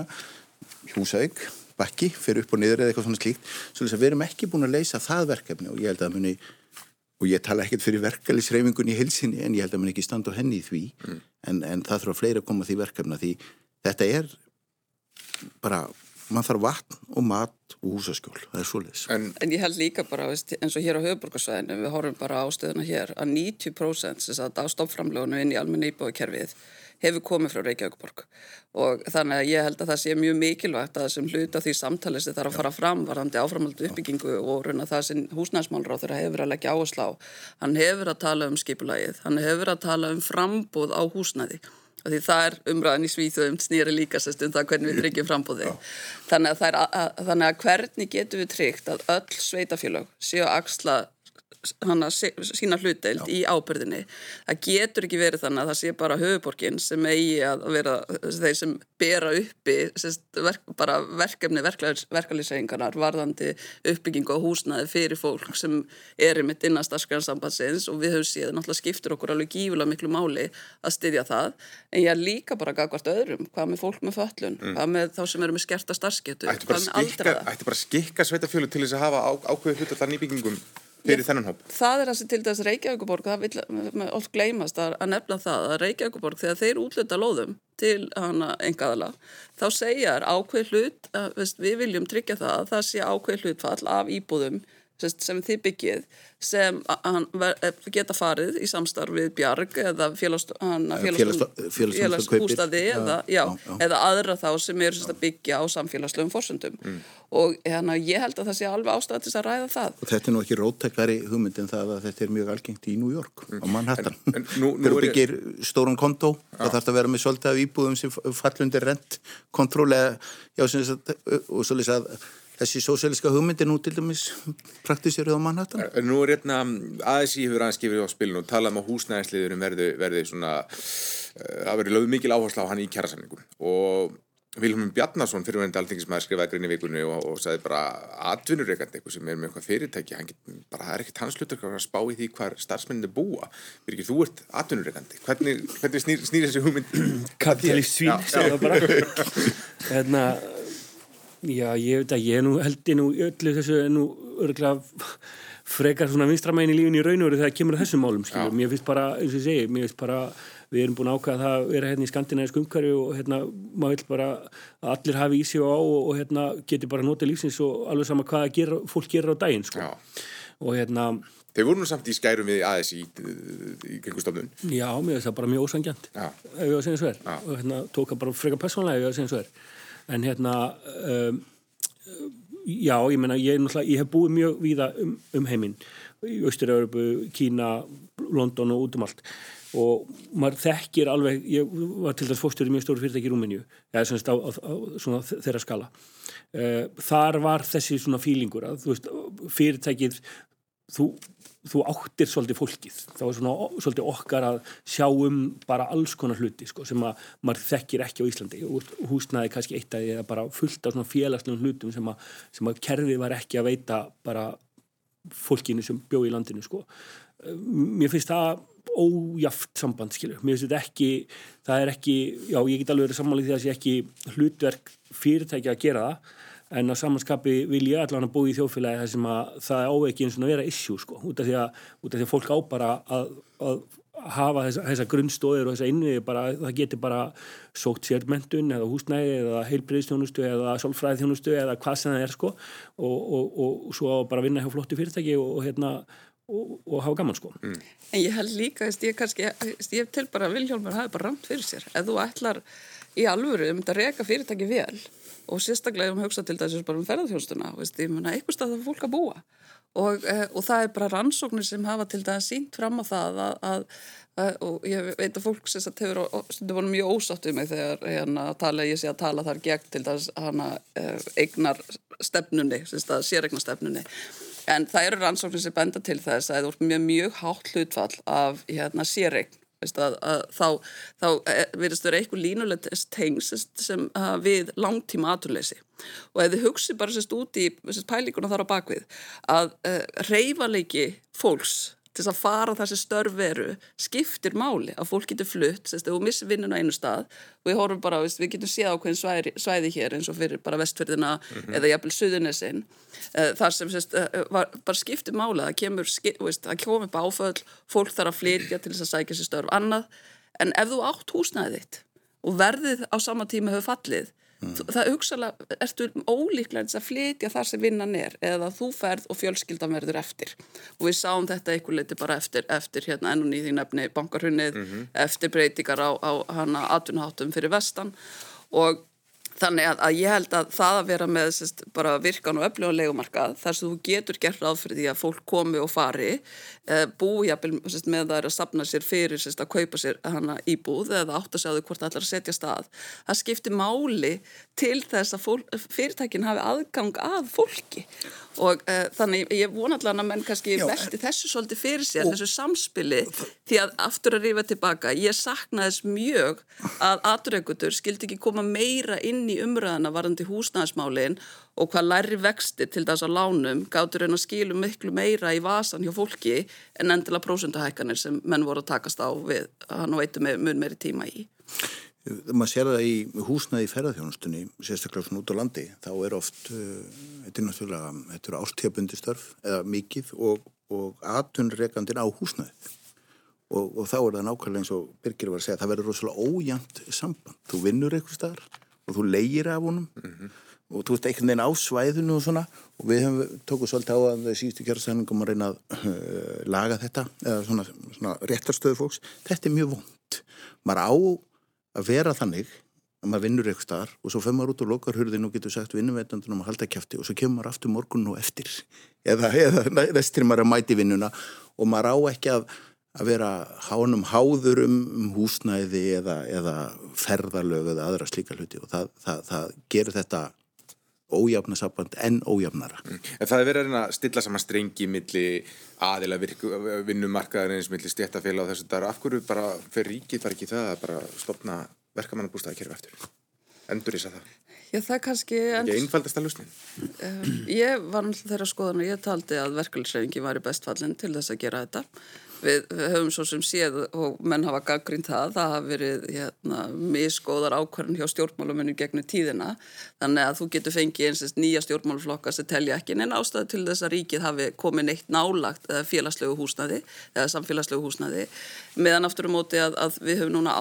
húsauk, bakki fyrir upp og niður eða eitthvað svona slíkt. Svo við erum ekki búin að leysa það verkefni og ég held að muni og ég tala ekkert fyrir verkefnisreifingun í hilsinni en ég held að muni ekki standa á henni í því. Mm. en, en það þurfa fleiri að koma því verkefna því þetta er bara mann þarf vatn og mat og húsaskjól, það er svolítið en, en ég held líka bara, veist, eins og hér á höfuborgarsvæðinu við horfum bara á stöðuna hér að 90% þess að ástofnframlögunum inn í almenna íbúðakerfið hefur komið frá Reykjavíkborg og þannig að ég held að það sé mjög mikilvægt að sem hluta því samtalið sem þarf að fara fram varðandi áframaldu uppbyggingu og raun að það sem húsnæðismálur á þeirra hefur að leggja áherslu á hann hefur að tala um skipulagið, hann hefur að tala um frambúð á húsnæði því það er umræðan í Svíþjóðum snýri líka sérst um það hvernig við tryggjum frambóði þannig að, að, þannig að hvernig getum við tryggt að öll sveitafélag séu að axla hana, sína hlutdeild í ábyrðinni það getur ekki verið þannig að það sé bara höfuborgin sem eigi að vera þeir sem bera uppi sérst, verk, bara verkefni verkefliðsæðingarnar varðandi uppbyggingu og húsnaði fyrir fólk sem er í mitt innast aðskjörnsambatsins og við höfum séð náttúrulega skiptur okkur alveg gífulega miklu máli að styðja það. En ég líka bara gagvart öðrum. Hvað með fólk með föllun, mm. hvað með þá sem eru með skerta starfsketu, hvað með aldraða? Ætti bara skikka sveitafjölu til þess að hafa allar nýbyggingum fyrir þennan hóp? Það er þessi til þess Reykjavíkuborg, það vil oft gleymast að, að nefna það að Reykjavíkuborg þegar þeir útluta lóðum til hana engaðala, þá segjar ákveð hlut, að, veist, við viljum tryggja það að það sé ákveð hlutfall af íbúðum sem þið byggið sem hann geta farið í samstarf við Bjarg eða félagsbústaði eða, eða aðra þá sem eru að byggja á samfélagslegum fórsöndum mm. og hérna, ég held að það sé alveg ástæðið til að ræða það. Og þetta er nú ekki róttekari hugmynd en það að þetta er mjög algengt í New York mm. á Manhattan. Þegar byggir stóran kontó, það þarf að vera með svolítið af íbúðum sem fallundir rent, kontrólega, og svolítið að þessi sósélíska hugmyndir nú til dæmis praktísjöruð á Manhattan? Nú er hérna aðeins í hefur aðeins skifrið á spilinu og talað um að húsnæðinsliðurum verði, verði svona það uh, verði lögð mikil áherslu á hann í kjærasamningum og Vilhelm Bjarnason fyrirvendir alþingismæður skrifaði grinn í vikunni og, og sagði bara atvinnureikandi eitthvað sem er með eitthvað fyrirtæki. Hann get, bara það er ekkert hans hlutur að spá í því hvar starfsmenninni búa. Virkir, þú ert atvinnureikandi hvernig, hvernig snýr, snýr þessi hugmynd Kapitalist svín, segja það bara. Hérna Já, ég veit að ég nú held ég nú öllu þessu nú örgulega frekar svona vinstramægin í lífin í raun og veru þegar það kemur þessum málum, skilur. Mér finnst bara, eins og ég segi, mér finnst bara, við erum búin ákvæða það að vera hérna í skandinæðisku umhverju og hérna, maður vil bara að allir hafi í sig og á og, og hérna geti bara notið lífsins og alveg sama hvað gera, fólk gerir á daginn, sko. Já. Og hérna... Þeir voru nú samt í skærum við aðeins í, í gengustofnun. Já, mér finnst það bara mjög ósangjant, ef ég var að segja svo er. Og hérna tók það bara frekar persónlega, ef ég var að segja svo er en hérna um, já, ég menna, ég, ég hef búið mjög víða um, um heiminn. Í Östur-Európu, Kína London og út um allt. Og maður þekkir alveg, ég var til dæs fórstur í mjög stóru fyrirtæki í Rúmeníu. Eða svona, á, á, svona þeirra skala. Uh, þar var þessi svona fílingur að þú veist, fyrirtækið þú þú áttir svolítið fólkið. Þá er svona svolítið okkar að sjá um bara alls konar hluti sko, sem að maður þekkir ekki á Íslandi. Og húsnaði kannski eitt að eða bara fullt af svona félagslegum hlutum sem að, sem að kerfið var ekki að veita bara fólkinu sem bjóð í landinu sko. mér finnst það ójaft samband skilur, mér finnst þetta ekki það er ekki, já ég get alveg verið samanlega því að það sé ekki hlutverk fyrirtæki að gera það en á samanskapi vil ég allavega búið í þjóðfélagi þar sem að það er óveginn svona að vera issue sko, út af því að, af því að fólk á bara að, að hafa þessa, þessa grunnstóðir og þessa innviði bara, það getur bara sókt sér mentun eða húsnægi eða heilbriðstjónustu eða solfræðþjónustu eða hvað sem það er sko. Og, og, og, og svo bara vinna hjá flottu fyrirtæki og hérna og hafa gaman sko. Mm. En ég held líka, ég kannski ég til bara Viljálmur hafi bara ramt fyrir sér. Ef þú ætlar í alvöru um þetta reyka fyrirtæki vel og sérstaklega um hugsa til þess bara um ferðarþjónstuna ég menna, eitthvað stað það fólk að búa. Og, e, og það er bara rannsóknir sem hafa til dæs sínt fram á það að, að, að, og ég veit að fólk sem hefur stundu voru mjög ósátt um mig þegar hérna, tala, ég sé að tala þar gegn til þess hana e, eignar stefnunni, séregnar stefnunni en það eru rannsóknir sem benda til þess að það er mjög, mjög hátt hlutfall af hérna, séregn Að, að, þá, þá eh, verðist vera eitthvað línulegt tengs sem við langtíma aturleysi og ef þið hugsi bara sérst út í pælíkuna þar á bakvið að uh, reyfaleiki fólks til þess að fara þessi störf veru skiptir máli að fólk getur flutt sérst, og missi vinnuna einu stað og við horfum bara, við getum séð á hvern svæði, svæði hér eins og fyrir bara vestfjörðina mm -hmm. eða jafnvel suðunessin uh, þar sem sérst, var, bara skiptir máli að kemur, það komur báföll fólk þarf að flytja til þess að sækja sér störf annað en ef þú átt húsnæðið og verðið á sama tíma hefur fallið Mm. Það hugsalega, ertu ólíklega að flytja þar sem vinnan er eða þú ferð og fjölskyldan verður eftir og við sáum þetta einhver leiti bara eftir, eftir hérna ennum í því nefni bankarhunnið, mm -hmm. eftir breytingar á, á hana atunháttum fyrir vestan og Þannig að, að ég held að það að vera með bara virkan og öflug og legumarkað þar sem þú getur gert ráð fyrir því að fólk komi og fari, e, búi jafnvel með það er að sapna sér fyrir sest, að kaupa sér hana íbúð eða átt að segja þau hvort það ætlar að setja stað. Það skiptir máli til þess að fólk, fyrirtækin hafi aðgang að fólki og uh, þannig ég vona allavega að menn kannski velti þessu svolítið fyrir sér, þessu samspili því að aftur að rífa tilbaka ég saknaðis mjög að aturreikutur skildi ekki koma meira inn í umröðana varandi húsnæðismálin og hvað læri vexti til þess að lánum gáttur en að skilu miklu meira í vasan hjá fólki en endilega prósundahækkanir sem menn voru að takast á við hann og með mun meiri tíma í. Maður sér það í húsnaði ferðarþjónustunni sérstaklega svona út á landi þá er oft, uh, þetta er náttúrulega þetta eru ástíðabundi störf eða mikið og, og atunreikandin á húsnaðið og, og þá er það nákvæmlega eins og Birgir var að segja það verður rosalega ójæmt samband. Þú vinnur eitthvað starf og þú leigir af honum. Mm -hmm. og þú veist einhvern veginn á svæðinu og svona. Og við hefum tókuð svolítið á að það síðustu kjörðsæningum að reyna að uh, laga þetta. Eða svona, svona réttarstöðu fólks. Þetta er mjög vond maður á að vera þannig að maður vinnur eitthvað starf og svo fyrir maður út og lokar hurðin og getur sagt vinnumveitandunum að halda kæfti og svo kemur maður aftur morgun og eftir. Eða, eða restir maður að mæti vinnuna og maður á ekki að að vera hánum háður um, um húsnæði eða, eða ferðarlög eða aðra slíka hluti og það, það, það gerir þetta ójafnasamband en ójafnara. Mm. En það er verið að reyna að stilla saman strengi millir aðila vinnumarkaðarins, millir stéttafélag og þess að það er af hverju bara fyrir ríkið var ekki það að bara stopna verkamannabústaði kerfi eftir. Endur þess að það. Já, það er kannski... Ekki einfaldast að lusnin. Uh, ég var náttúrulega þeirra skoðan og ég taldi að verkefliðsreyfingi var í bestfallin til þess að gera þetta. Við höfum svo sem séð og menn hafa gaggrínt það, það hafa verið hérna, miskóðar ákvarðin hjá stjórnmálumunni gegnum tíðina, þannig að þú getur fengið eins og nýja stjórnmáluflokka sem telja ekki en ástæðu til þess að ríkið hafi komið neitt nálagt félagslegu húsnaði eða samfélagslegu húsnaði meðan aftur um móti að, að við höfum núna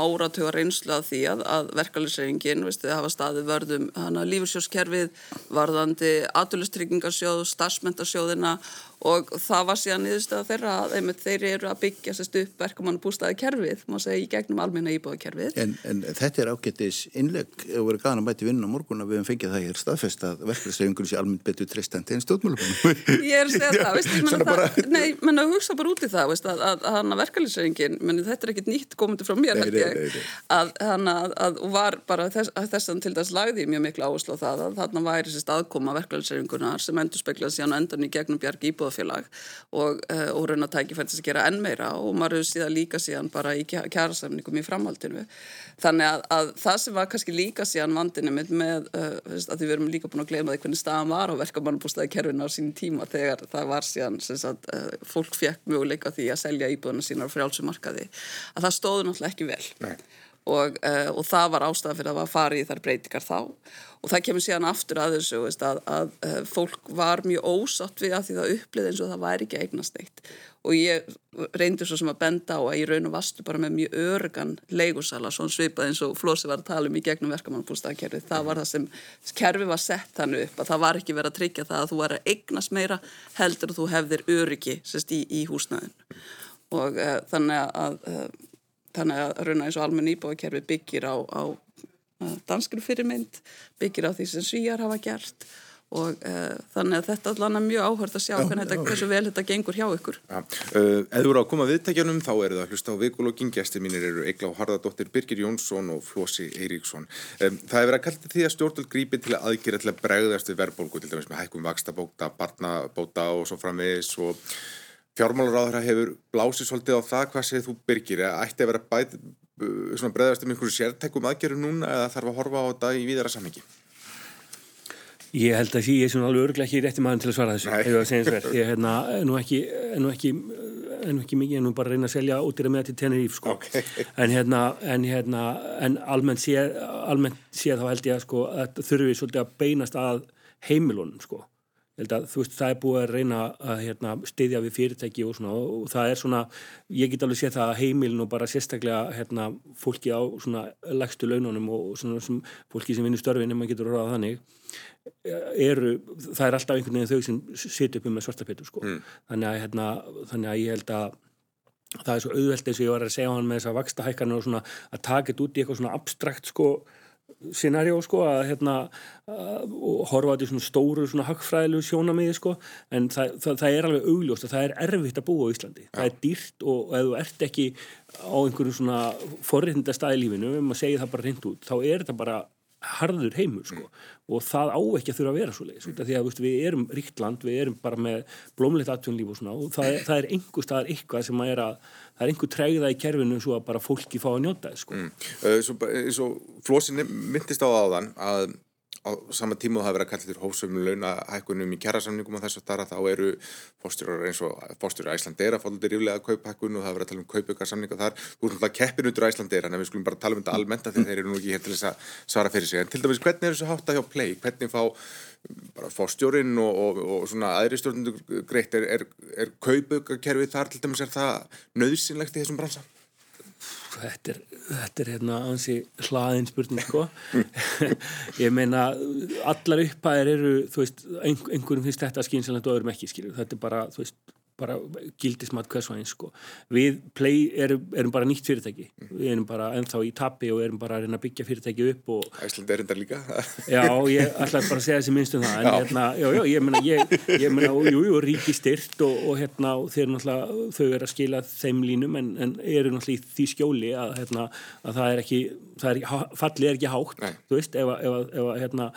reynslu að því að, að verkefliðsreifingin hafa staðið vörðum lífursjóskerfið, varðandi atulustryggingarsjóð, starfsmentarsjóðina og það var síðan niðurstað þeirra að einmitt, þeir eru að byggja sérst upp verkamann bústaði kerfið, má segja í gegnum almenna íbúða kerfið. En, en þetta er ágættis innleg, ef við erum gana að mæti vinna á morgun að við hefum fengið það hér staðfest að verkefliðsreifingurinn sé almennt betur tristandi en stjórnmálum. Ég er að segja það, veist, menna það, nei, menna hugsa bara út í það, veist, að, að, að hana verkefliðsreifingin, menn þetta er ekkit nýtt komandi frá mér, nei, nei, að hana, að var bara þess, þessan til þess lagði mjög miklu áherslu á það að íbúðafélag og, uh, og raun að tækja fættist að gera enn meira og maður hefur síðan líka síðan bara í kjærasamningum í framhaldinu þannig að, að það sem var kannski líka síðan vandinu með, með uh, að við erum líka búin að gleyma því hvernig staðan var á verkamannbústaði kerfinu á sín tíma þegar það var síðan sagt, uh, fólk fekk mjöguleika því að selja íbúðuna sína á frjálsumarkaði að það stóði náttúrulega ekki vel Nei. Og, uh, og það var ástæða fyrir að það var farið í þær breytingar þá. Og það kemur síðan aftur að þessu veist, að, að, að fólk var mjög ósatt við að því það upplið eins og það væri ekki eignast eitt og ég reyndi svo sem að benda á að ég raun og vastu bara með mjög örgan leigursala, svona svipað eins og Flósi var að tala um í gegnum verkamannbústaðkerfi það var það sem kerfi var sett þannig upp að það var ekki verið að tryggja það að þú var að eignast meira heldur og þú hefðir öryggi sérst, í, í húsnæðin og uh, þannig að uh, þannig að rauna eins og almenn íbúakerfi byggir á, á danskru fyrirmynd, byggir á því sem svíjar hafa gert. Og uh, þannig að þetta allan er mjög áhört að sjá já, þetta, hversu vel þetta gengur hjá ykkur. Ja. uh, Eða þú eru að koma viðtækjanum þá eru það að hlusta á vikulokking gæsti mínir eru Egla og Harðardóttir Birgir Jónsson og Flósi Eiríksson. Um, Það er verið að kalla því að stjórnvöld grípi til að aðgera til að bregðast við verðbólgu til dæmis með hækkum vakstabóta, barnabóta og svo framvegis og Fjármálaráðara hefur blásið svolítið á það hvað segir þú Birgir, ætti að vera bæt, breðast um einhverju sértækum aðgerðu núna eða þarf að horfa á þetta í víðara samhengi? Ég held að ég er svona alveg örglega ekki rétti maður til að svara þessu, hefur það segjast verð. Ég er hérna, nú ekki, nú ekki, nú ekki mikið, nú bara reyna að selja ódýra með til Teneríf, sko. Okay. En hérna, en hérna, en almennt séð, almennt séð þá held ég að sko, að þurfi svolítið að beinast að heimilunum, sko Að, þú veist, það er búið að reyna að hérna, stiðja við fyrirtæki og svona og það er svona, ég get alveg séð það að heimilin og bara sérstaklega hérna, fólki á svona legstu laununum og svona sem, fólki sem vinnur störfin ef maður getur að ráða þannig eru, það er alltaf einhvern veginn þau sem sitja upp um með svartapétur sko. mm. þannig, að, hérna, þannig að ég held að það er svo auðvelt eins og ég var að segja á hann með þess að vaksta hækkarna og svona að taka þetta út í eitthvað svona abstrakt sko scenarjó sko að hérna og horfa til svona stóru svona hagfræðilegu sjónamiði sko en það, það, það er alveg augljóst að það er erfitt að búa á Íslandi. Ja. Það er dýrt og ef þú ert ekki á einhverju svona forriðnda stað í lífinu, ef maður segir það bara reynd út, þá er þetta bara harður heimur sko og það á ekki að þurfa að vera svo leiðis mm. því að veist, við erum ríkt land, við erum bara með blómleitt atvinnlíf og svona og það það er einhver staðar eitthvað sem að er að það er einhver tregða í kerfinu svo að bara fólki fá að njóta það sko. mm. uh, Svo, svo flósinni myndist á aðan að á sama tíma það verið að kalla þér hófsöfum launahækkunum í kjærasamningum og þess að þar þá eru fórstjórar eins og fórstjórar Æslandera fólkið ríflega að kauphækkun og það verið að tala um kaupaukarsamninga þar. Þú erum alltaf keppin út úr Æslandera en við skulum bara tala um þetta almennt þegar þeir eru nú ekki hér til þess að svara fyrir sig. En til dæmis hvernig er þessu hátta hjá play? Hvernig fá bara fórstjórin og, og, og svona aðri stjórnundur greitt? Er, er, er kaupaukarkerfið þar til dæmis er það nöðsynlegt í þessum bransa? Þetta er, þetta er hérna ansi hlaðin spurning sko. Ég meina allar upphæðir eru þú veist, einhverjum finnst þetta skynsalegt og öðrum ekki skilju, þetta er bara þú veist bara gildismat hvers og eins sko. við play erum, erum bara nýtt fyrirtæki við erum bara ennþá í tapi og erum bara að reyna að byggja fyrirtæki upp Æsland er enda líka Já, ég ætla bara að segja þessi minnst um það en já. hérna, já, já, ég meina ég, ég meina, jú, jú, ríki styrt og, og hérna, þeir náttúrulega, þau er að skila þeim línum en, en eru náttúrulega í því skjóli að, hérna, að það er ekki það er ekki, fallið er ekki hátt Nei. þú veist, ef að, hérna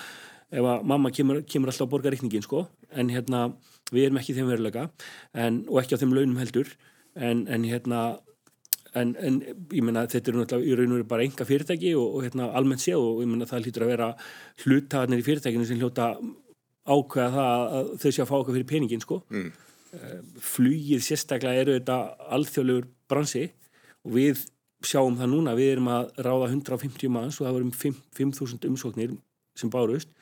ef að mamma kemur, kemur alltaf að borga reikningin sko, en hérna við erum ekki þeim verulega en, og ekki á þeim launum heldur. En, en hérna en, en ég menna þetta eru náttúrulega í raun og veru bara enga fyrirtæki og, og hérna almennt séð og ég menna það hlýtur að vera hlutagarnir í fyrirtækinu sem hljóta ákveða það að þau sé að fá okkur fyrir peningin sko. Mm. Eh, flugið sérstaklega eru þetta alþjóðlegur bransi og við sjáum það núna, við erum að ráða 150 manns og það vorum 5.000 umsóknir sem bárust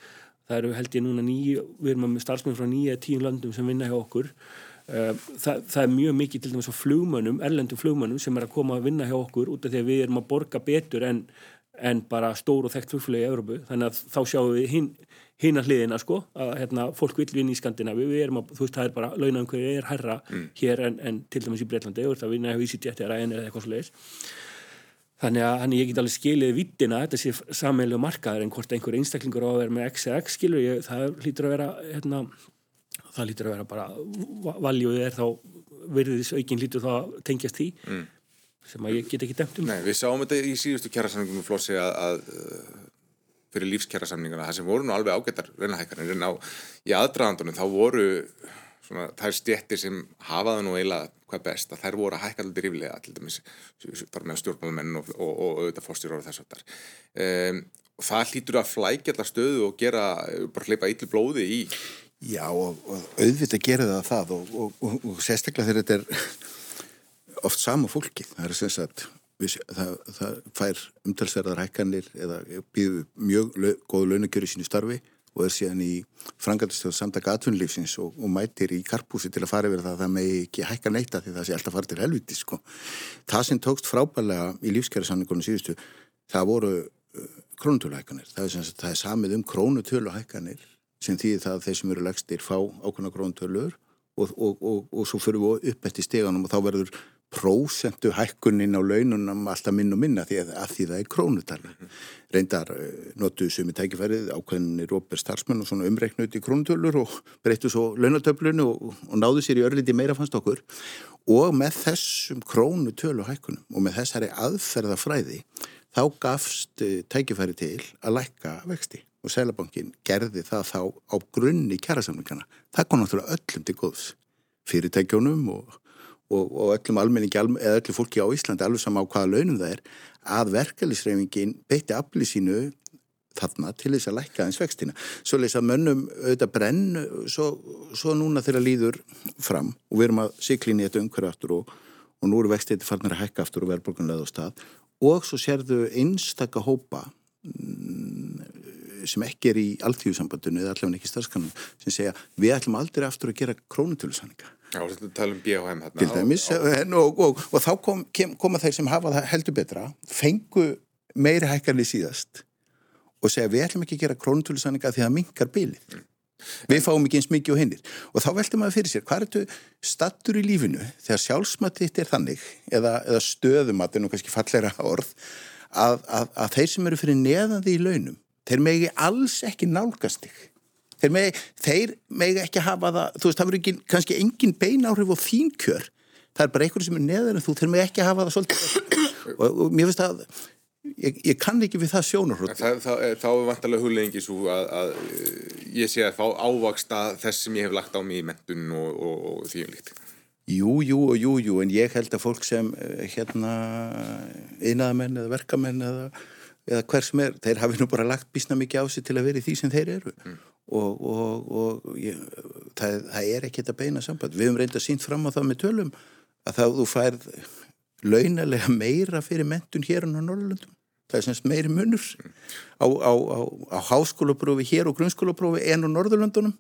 það eru held ég núna nýju, við erum með starfsmenn frá nýja tíu landum sem vinna hjá okkur. Eh, það, það er mjög mikið til dæmis á flugmönnum, erlendum flugmönnum sem er að koma að vinna hjá okkur út af því að við erum að borga betur en, en bara stór og þekkt flugflögi í Európu, þannig að þá sjáum við hinn hinn að hliðina sko, að hérna, fólk vil vinna í Skandinavi, við erum að, þú veist, það er bara launaumhverju er herra mm. hér en, en til dæmis í Breitlandi, þú veist, að vinna hjá EasyJet eða Þannig að hann, ég get alveg skilið vittina þetta sé sammeilju markaður en hvort einhver einstaklingur á að vera með X eða X skilur ég, það lítur að vera hérna, það lítur að vera bara valjuð er þá verðis aukinn lítur þá að tengjast því mm. sem að ég get ekki demt um Nei, við sáum þetta í síðustu kjærasamningum með Flossi að, að fyrir lífskjærasamninguna það sem voru nú alveg ágættar reynahækkanir en á í aðdraðandunum þá voru svona, þær stjettir sem hafaða nú eiginlega hvað best að þær voru að hækka alltaf ríflega til dæmis þar með stjórnbáðumenn og, og, og auðvitað fórstjórar og þess að þar um, og það hlýtur að flækja alltaf stöðu og gera, bara hleypa ítlu blóði í Já og, og auðvitað gera það það og sérstaklega þegar þetta er oft sama fólki. Það er sem sagt við, það, það fær umtalsverðar hækkanir eða býður mjög góð launagjöru sínu starfi og er síðan í frangatistöðu samtaka atvinnlífsins og, og mætir í karpúsi til að fara yfir það að það megi ekki hækka neyta því það sé alltaf farið til helviti sko. Það sem tókst frábælega í lífskjærasamningunum síðustu, það voru uh, krónutöluhækkanir. Það er, það er samið um krónutöluhækkanir sem þýðir það að þeir sem eru legstir fá ákveðna krónutölur og, og, og svo fyrir við upp eftir steganum og þá verður prósentu hækkunin á laununum alltaf minn og minna því að, að því það er krónutala. Mm -hmm. Reyndar eh, notuðu sem í tækifærið ákveðinni Róper starfsmenn og svona umreiknut í krónutölur og breyttu svo launatöflunu og, og náðu sér í örliti meira fannst okkur og með þessum krónutölu hækkunum og með þessari aðferðafræði þá gafst eh, tækifæri til að lækka vexti og Sælabankin gerði það þá á grunni kjærasamlingana. Það kom náttúrulega öllum til góðs fyrirtækjónum og og, og öllum almenningi eða öllu fólki á Íslandi alveg sama á hvaða launum það er að verkefliðsreifingin beitti afli sínu þarna til þess að lækka eins vextina. Svo leys að mönnum auðvitað brenn svo, svo núna þeirra líður fram og við erum að syklinni þetta umhverju aftur og, og nú eru vextið farnir að hækka aftur og verðbólgunlega á stað. Og svo sérðu einstakka hópa mm, sem ekki er í alltíðusambandinu eða allavega ekki starfskanum sem segja við ætlum aldrei aftur að gera krónutölusanninga Já, þetta tala um BHM hérna. Til dæmis, á, á. Og, og, og þá kom, koma þeir sem hafa það heldur betra, fengu meiri hækkarni síðast og segja við ætlum ekki að gera krónutölusanninga því að það mingar bylið. Mm. Við fáum ekki eins mikið og hinnir. Og þá veltum maður fyrir sér, hvað er þetta stattur í lífinu þegar sjálfsmattitt er þannig, eða, eða stöðumatt, en nú kannski falleira orð, að, að, að þeir sem eru fyrir neðan því í launum, þeir megi alls ekki nálgast þig þeir megi, þeir megi ekki hafa það þú veist, það verður kannski engin bein áhrif á þín kjör, það er bara einhverju sem er neðar en þú, þeir megi ekki hafa það svolítið. Og, og mér finnst að ég, ég kann ekki við það sjónur þá er vantarlega huglegingi svo að, að ég sé að fá ávaksta þess sem ég hef lagt á mig í mentun og, og, og því um líkt. Jú, jú og jú, jú, en ég held að fólk sem eh, hérna einaðamenn eða verkamenn eða, eða hver sem er, þeir hafi nú bara lagt bísna mikið á sig til að vera í því sem þeir eru. Mm og, og, og ég, það, það er ekki þetta beina samband. Við höfum reynda sínt fram á það með tölum að þá þú færð launalega meira fyrir mentun hér en á Norrlundum það er semst meiri munur á, á, á, á háskólaprófi hér og grunnskólaprófi en á Norðurlundunum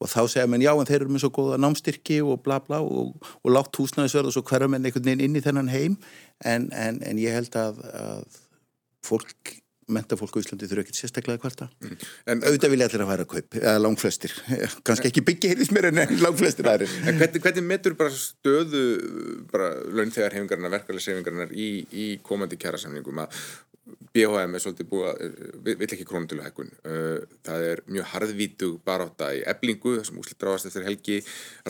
og þá segja mér já en þeir eru með svo góða námstyrki og bla bla og, og látt húsnæðisverð og svo hverjum en einhvern veginn inn í þennan heim. En, en, en ég held að, að fólk mentafólk á Íslandi þurfa ekkert sérstaklega hvarta mm. en auðvitað vilja allir að færa kaup eða langflestir, kannski ekki byggja heilist mér en langflestir aðri En hvernig, hvernig metur bara stöðu bara launþegar hefingarna, verkefæli sefingarna í, í komandi kjærasamningum að BHM er svolítið búið að vill ekki krónutölu hækkun. Uh, það er mjög harðvítug baráta í eblingu þessum úslitt ráðast eftir helgi.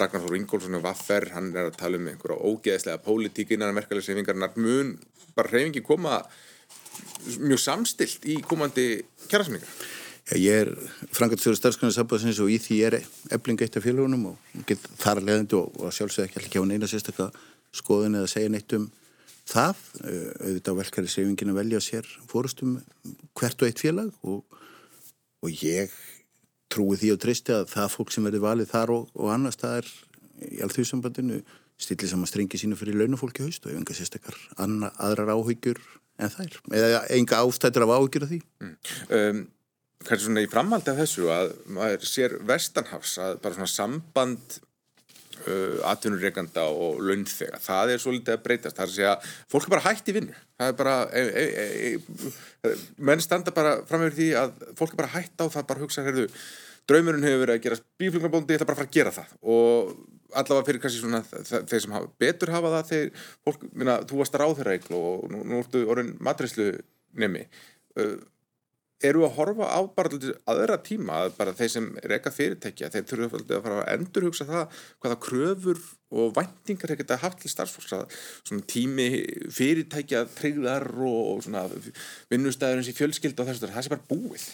Ragnar Þór Ingólfsson og Vaffer hann er að tala um einhverja ógeðslega pólitík innan verkefæli sefingarna mun bara reyfingi koma mjög samstilt í komandi kjærasamningar? Já, ég er frangat fyrir starfsgrunarsambansins og í því er ebling eitt af félagunum og get þar leðandi og, og sjálfsög ekki ekki á neina sérstaklega skoðun eða segja neitt um það auðvitað velkari sefingin að velja sér fórustum hvert og eitt félag og, og ég trúi því og tristi að það fólk sem verður valið þar og, og annars það er í allþjóðsambandinu stillir saman strengi sínu fyrir launafólki haust og ef enga sérstakar aðrar áhyggjur en þær, eða enga ástættur af ágjur af því. Mm. um, Hvernig svona í framhaldi af þessu að maður sér vestanhafs að bara svona samband uh, atvinnureikanda og launþega, það er svo litið að breytast, það er að segja fólk er bara hægt í vinnu, það er bara e, e, e, menn standa bara framöver því að fólk er bara hægt á það bara hugsa, heyrðu, draumurinn hefur verið að gera bíflugnarbóndi, ég ætla bara að fara að gera það. Og allavega fyrir kannski svona þeir sem hafa, betur hafa það þeir, fólk, minna, þú varst ráðherrækl og nú, nú ertu orðin matrislu nemi uh, eru að horfa á bara aðra tíma bara þeir sem reyka fyrirtækja þeir þurfu að fara að endurhugsa það hvaða kröfur og væntingar þeir geta haft til starfsfólks svona tími fyrirtækja tryggðar og svona vinnustæðurins í fjölskyld og þess að það sé bara búið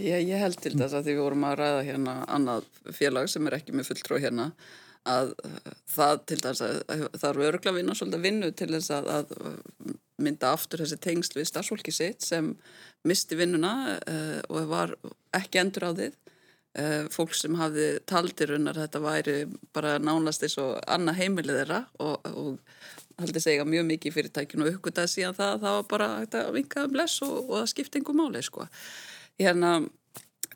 Ég, ég held til þess að því við vorum að ræða hérna annað félag sem er ekki með fulltróð hérna að uh, það til þess að það eru öruglega vinna svolítið vinnu til þess að, að mynda aftur þessi tengsl við starfsfólki sitt sem misti vinnuna uh, og var ekki endur á þið. Uh, fólk sem hafði taldir unnar þetta væri bara nánast eins og annað heimilið þeirra og, og haldið segja mjög mikið í fyrirtækinu og uppgötaði síðan það að það var bara að vinkaða um bless og, og það skipti einhver máli sko hérna,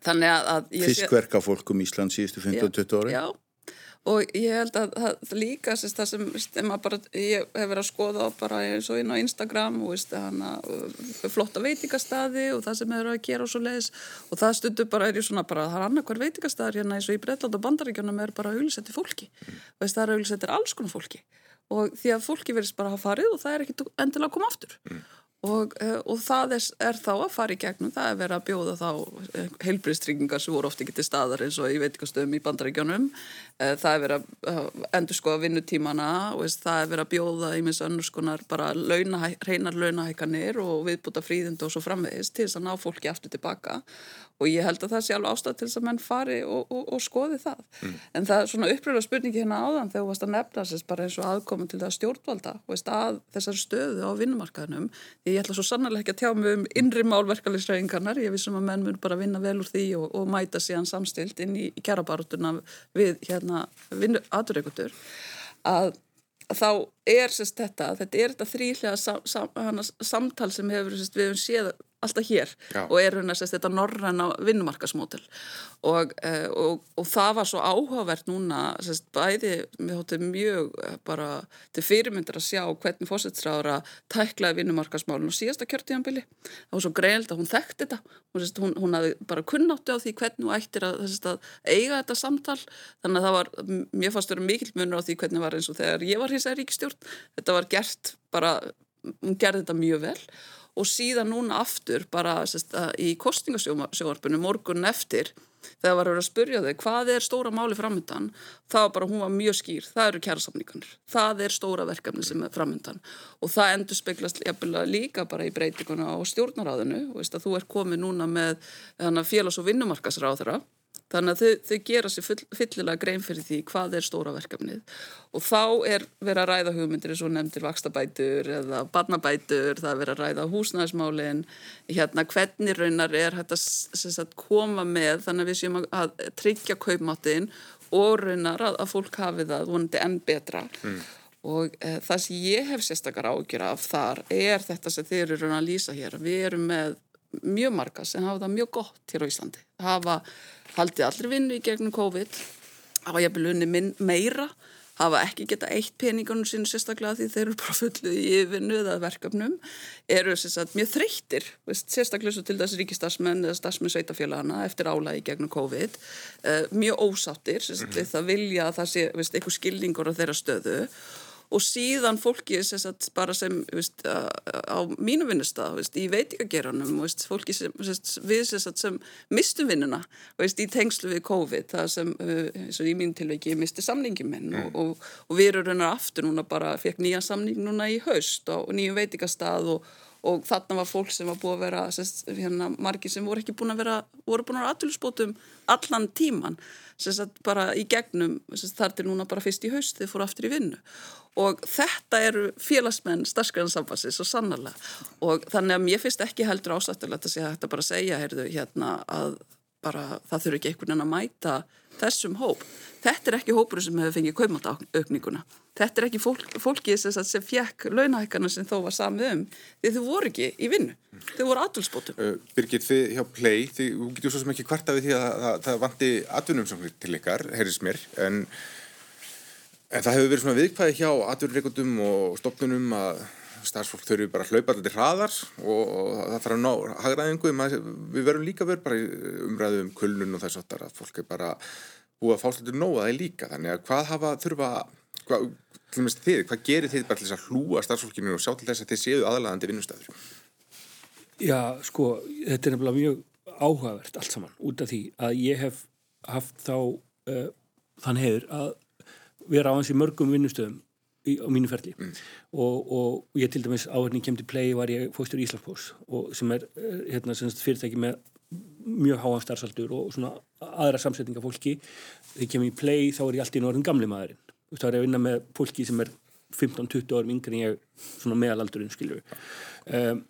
þannig að, að Fiskverka fólkum Ísland síðustu 15-20 ári Já, og ég held að það líka sérst, það sem, sem bara, ég hef verið að skoða bara eins og inn á Instagram og veist, hana, flotta veitingastadi og það sem hefur að gera og svo leiðis og það stundur bara er ég svona bara það er annarkvar veitingastadar hérna eins og í Breitland og Bandaríkjónum er bara auðlisetti fólki. Mm. veist, það er auðlisettir alls konar fólki. Og því að fólki verðist bara að hafa farið og það er ekki endilega að koma aftur. Mm. Og, eh, og það er, er þá að fara í gegnum, það er verið að bjóða þá eh, heilbriðstryggingar sem voru ofti ekki til staðar eins og ég veit ekki stöðum í bandarækjónum, eh, það er verið að endur skoða vinnutímana og það er verið að bjóða í minns önnur skonar bara launa, reynar launahækanir og viðbúta fríðind og svo framvegist til þess að ná fólki aftur tilbaka og ég held að það sé alveg ástæð til þess að menn fari og, og, og skoði það. Mm. en það er svona uppröða spurningi hérna áðan þegar þú varst að nefna þess bara eins og aðkominn til það stjórnvalda veist, að þessar stöðu á vinnumarkaðnum. Ég ætla svo sannarlega ekki að tjá mig um innri málverkalisræðingarnar, ég vissum að menn mun bara vinna vel úr því og, og mæta síðan samstilt inn í, í kjærabarutuna við hérna vinnu aðurreikutur að þá er sérst þetta, þetta er þetta þrýhlega sam, sam, samtal sem hefur sérst, við hefum séð alltaf hér Já. og er hérna sérst þetta norræna vinnumarkasmótel og, eh, og, og það var svo áhugavert núna sérst bæði, við hóttum mjög eh, bara til fyrirmyndir að sjá hvernig fósittsráður að tæklaði vinnumarkasmálun og síðasta kjörtíðanbili það var svo greild að hún þekkti þetta. Hún, sérst, hún, hún hafði bara kunnátti á því hvernig hún ættir að, sérst, að eiga þetta samtal. Þannig að það var, mér fannst verið mikil munur á því hvernig var eins og þegar ég var hins að ríkstjórn þetta var gert bara hún gerði þetta mjög vel og síðan núna aftur bara sest, í kostingasjóarpunum morgun eftir þegar var að spyrja þau hvað er stóra máli framöndan þá bara hún var mjög skýr, það eru kjærasamningarnir það er stóra verkefni sem er framöndan og það endur speglast líka bara í breytinguna á stjórnaráðinu og þú er komið núna með félags- og vinnumarkasráðara Þannig að þau, þau gera sér full, fyllilega grein fyrir því hvað er stóra verkefnið. Og þá er verið að ræða hugmyndir eins og nefndir vakstabætur eða barnabætur, það er verið að ræða húsnæðismálin, hérna hvernig raunar er hægt að koma með þannig að við séum að tryggja kaupmáttin og raunar að, að fólk hafi það vonandi enn betra. Mm. og e, það sem ég hef sérstakar ágjur af þar er þetta sem þeir eru að lýsa hér, við erum með mjög marga sem hafa það mjög gott hér á Íslandi. Hafa haldið allir vinnu í gegnum COVID, hafa jafnvel unni meira, hafa ekki geta eitt peningunum sínu sérstaklega því þeir eru bara fullið í vinnu eða verkefnum, eru sagt, mjög þreyttir, veist, sérstaklega svo til þess ríkistarsmenn eða starsmenn sveitafélagana eftir álægi gegnum COVID, uh, mjög ósáttir, það vilja að það sé eitthvað skilningur á þeirra stöðu og síðan fólki sagt, bara sem veist, á mínu vinnustaf í veitingageranum fólki sem, við sem mistu vinnuna veist, í tengslu við COVID það sem uh, í mín tilveiki misti samningin minn mm. og, og, og við erum raunar aftur núna bara fekk nýja samning núna í haust og nýju veitingastað og og þarna var fólk sem var búið að vera sest, hérna, margi sem voru ekki búin að vera voru búin að vera aðtölusbótum allan tíman sest, bara í gegnum sest, þar til núna bara fyrst í haust þið fóru aftur í vinnu. Og þetta eru félagsmenn starfskræðansambassins og sannarlega. Og þannig að mér finnst ekki heldur ásættilegt að segja þetta bara segja heyrðu, hérna, að bara, það þurfi ekki einhvern veginn að mæta þessum hóp. Þetta er ekki hópur sem hefur fengið kaumandaukninguna þetta er ekki fólk, fólkið sem, sem fjekk launahækana sem þó var samið um. Því þau voru ekki í vinnu. Þau voru atvilsbótum uh, Birgit, þið hjá Play, þið getur svo sem ekki hvarta við því að það vandi atvinnum til ykkar, heyrðis mér. En, en það hefur verið svona viðkvæði hjá atvinnreikundum og stofnunum að starfsfólk þurfi bara að hlaupa allir hraðar og, og það þarf að ná hagraðingu við verum líka verið bara umræðu um kulnun og þess að fólk er bara búið að fá slutur nóga það líka. Þannig að hvað hafa þurfa hvað, þið, hvað gerir þið bara til þess að hlúa starfsfólkinu og sjá til þess að þið séu aðlæðandi vinnustæður Já, sko, þetta er nefnilega mjög áhugavert allt saman út af því að ég hef haft þá uh, þann hefur að vera á hans í mörgum vinnustöðum á mínu ferli. Mm. og, og ég til dæmis áhörning kemdi play var ég fóstur í Íslandspós sem er uh, hérna, fyrirtæki með mjög háan starfsaldur og svona aðra samsetninga fólki. Þegar ég kem í play þá er ég alltaf í norðin gamli maðurinn. Þá er ég að vinna með fólki sem er 15-20 árum yngre en ég svona meðalaldurinn skilju um,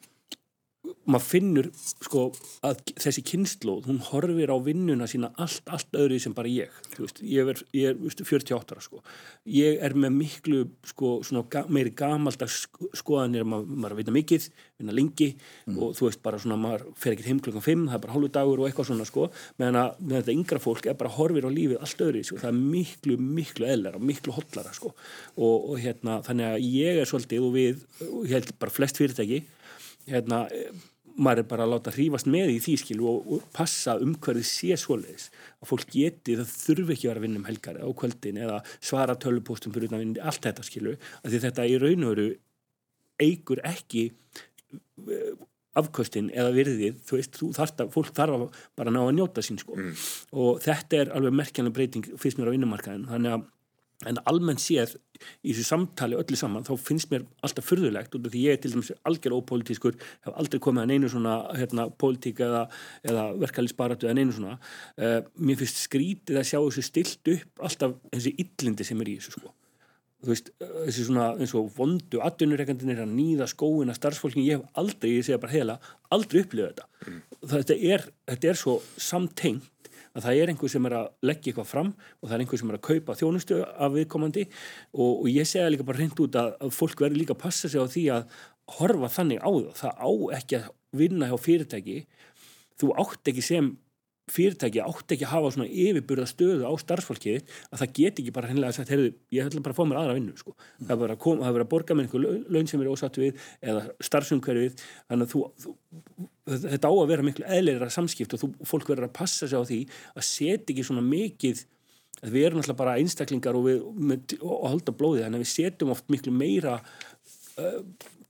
maður finnur sko að þessi kynnslóð, hún horfir á vinnuna sína allt, allt öðru sem bara ég. Veist, ég er, ég er veist, 48 ára sko. Ég er með miklu sko ga, meiri gamaldags skoðanir maður, maður veit mikið, vinna lengi mm. og þú veist bara svona maður fer ekki heim klukkan 5, það er bara hálfu dagur og eitthvað svona sko. Meðan með þetta yngra fólk er bara horfir á lífið allt öðru sko, það er miklu, miklu eðlara, miklu hotlara sko. Og, og hérna þannig að ég er svolítið og við, og ég held bara flest fyrirtæki hérna maður er bara að láta hrýfast með í því skilu og, og passa umhverfið sé svoleiðis. Að fólk geti, það þurfi ekki að vera að vinna um helgar á kvöldin eða svara tölupóstum fyrir utan vinni, allt þetta skilu að því þetta í raun og veru eigur ekki eh, afkvöstin eða virðið. Þú veist, þú þarft að, fólk þarf að bara ná að njóta sín sko. Mm. og þetta er alveg merkjanlega breyting fyrst mér á vinnumarkaðin þannig að en almennt séð í þessu samtali öllu saman þá finnst mér alltaf fyrðulegt af því ég er til dæmis algjör ópolítiskur hef aldrei komið að neinu svona hérna, pólitík eða, eða verkefælisbaratu eða neinu svona. Uh, mér finnst skrítið að sjá þessu stilt upp alltaf þessi yllindi sem er í þessu sko. Þú veist, þessi svona eins og vondu atvinnureikandin er að nýða skóin að starfsfólkin, ég hef aldrei, ég segja bara heila aldrei upplifað þetta. Mm. þetta, er, þetta er svo samtengt að það er einhver sem er að leggja eitthvað fram og það er einhver sem er að kaupa þjónustu af viðkomandi. Og, og ég segja líka bara reynd út að, að fólk verður líka að passa sig á því að horfa þannig á það. Það á ekki að vinna hjá fyrirtæki. Þú átt ekki sem fyrirtæki átt ekki að hafa svona yfirburða stöðu á starfsfólkið að það get ekki bara hennilega að sagt, heyrðu, ég ætla bara að fá mér aðra vinnu sko. mm. það verður að, að borga með einhver laun sem er ósatt við eða starfsumhverfið þannig að þú, þú, þetta á að vera miklu eðleira samskipt og þú, fólk verður að passa sig á því að setja ekki svona mikið við erum alltaf bara einstaklingar og, við, með, og halda blóðið þannig að við setjum oft miklu meira uh,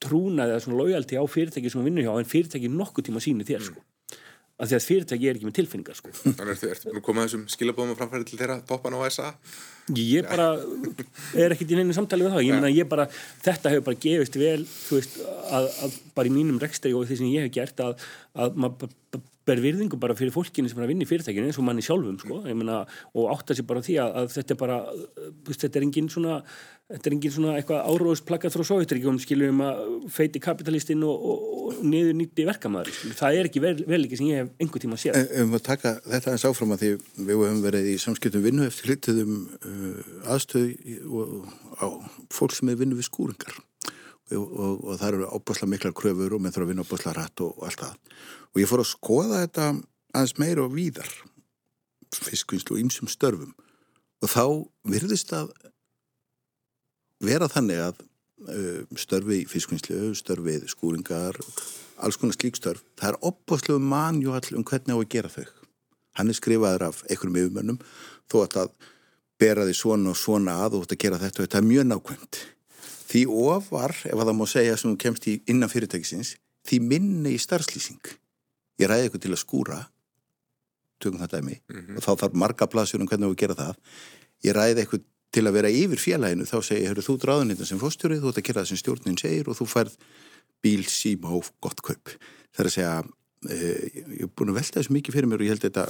trúnaði eða svona lojalti á fyrirtæki sem við vinnum hjá en fyrirtæki nokkuð tíma síni þér sko af því að fyrirtæki er ekki með tilfinningar sko. Þannig að þú ert búin að koma þessum skilabóðum og framfæri til þeirra toppan á SA Ég bara er ekkit í neinu samtali við það, ég meina ég bara þetta hefur bara gefist vel veist, að, að bara í mínum rekstægi og því sem ég hef gert að, að maður ber virðingu bara fyrir fólkinu sem er að vinna í fyrirtækinu eins og manni sjálfum sko, meina, og átta sér bara því að, að þetta er bara þetta er engin svona þetta er engin svona eitthvað áróðsplakað frá sovjetríkjum skiljum að feiti kapitalistinn og, og, og niður nýtti verkamæður það er ekki vel, vel ekki sem ég hef einhver tíma séð. Ef við taka þetta eins áfram að því við hefum verið í samskiptum vinnu eftir hlituðum uh, aðstöð og á fólk sem er vinnu við skúringar. Og, og, það eru opasla mikla kröfur og með þurfa að vinna opasla rætt og allt það og ég fór að skoða þetta aðeins meira og víðar fiskvinnslu og ýmsum störfum. Og þá virðist að vera þannig að uh, störfi fiskvinnslu, störfið skúringar, alls konar slíkstörf það er opaslu manjúall um hvernig á að gera þau. Hann er skrifaður af einhverjum yfirmönnum þó að það bera því svona og svona að og þetta gera þetta og þetta er mjög nákvæmt. Því ofar, ef það má segja sem kemst í innan fyrirtækisins því minni í starfslýsing ég ræði eitthvað til að skúra tökum það dæmi mm -hmm. og þá þarf marga plasur um hvernig við gera það. Ég ræði eitthvað til að vera yfir félaginu þá segir ég, þú dráðin þetta sem fórstjórið þú ætti að gera það sem stjórnin segir og þú færð bíl, síma og gott kaup. Það er að segja Eh, ég hef búin að velta þessu mikið fyrir mér og ég held þetta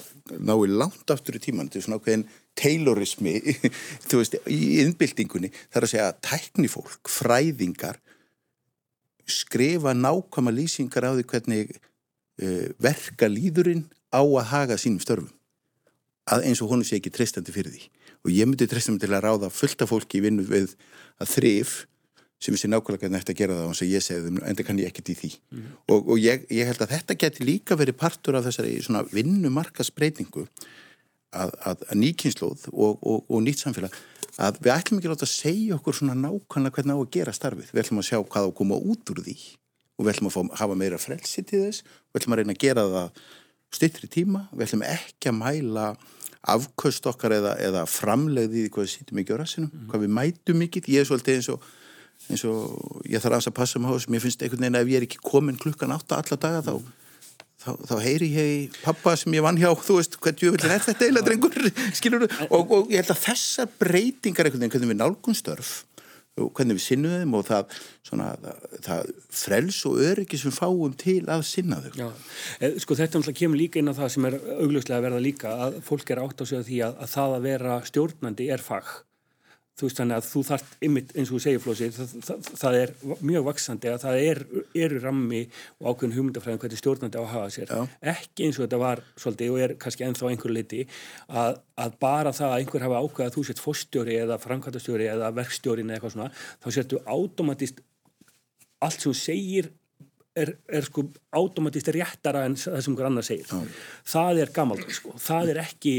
nái langt aftur í tíman þetta er svona ákveðin taylorismi þú veist, í innbyltingunni það er að segja tæknifólk, fræðingar skrifa nákvæma lýsingar á því hvernig verka líðurinn á að haga sínum störfum. Að eins og honu sé ekki treystandi fyrir því. Og ég myndi treystandi til að ráða fullta fólki í vinnu við að þrif sem vissi nákvæmlega hvernig þetta að gera það og ég segði þeim, en það kann ég ekkert í því. Mm. og, og ég, ég held að þetta geti líka verið partur af þessari svona vinnumarkasbreytingu að, að, að nýkynnslóð og, og, og nýtt samfélag að við ætlum ekki rátt að segja okkur svona nákvæmlega hvernig á að gera starfið. Við ætlum að sjá hvað á að koma út úr því og við ætlum að fá, hafa meira frelsi til þess. Við ætlum að reyna að gera það styttri tíma, við ætlum ekki að mæla afköst okkar eða, eða framlegði hvað við sýtum ekki á rassinu, mm. hvað við mætum mikið, ég er svolítið eins og eins og ég þarf að passa mig á þess mér finnst einhvern veginn að ef ég er ekki komin klukkan átta alla daga þá, þá, þá heyri ég í pappa sem ég vann hjá. Þú veist, hvernig jöfnvillin er þetta eiginlega drengur? Og, og ég held að þessar breytingar einhvern veginn, hvernig við við sinnuðum og það, svona, það, það frels og öryggi sem fáum til að sinna þau Já, eh, sko þetta náttúrulega kemur líka inn á það sem er augljóslega að verða líka að fólk er átt á sig að því að, að það að vera stjórnandi er fag þú veist þannig að þú þart ymmit eins og þú segir flósi það, það, það er mjög vaksandi að það er, eru rammi og ákveðin hugmyndafræðin hvernig stjórnandi á að hafa sér Já. ekki eins og þetta var svolítið og er kannski ennþá einhver liti að, að bara það að einhver hafa ákveð að þú sett fórstjóri eða framkvæmtastjóri eða verkstjórin eða eitthvað svona þá sertu átomatist allt sem segir er, er sko átomatist réttara en það sem einhver annar segir. Já. það er gammalt sko, það er ekki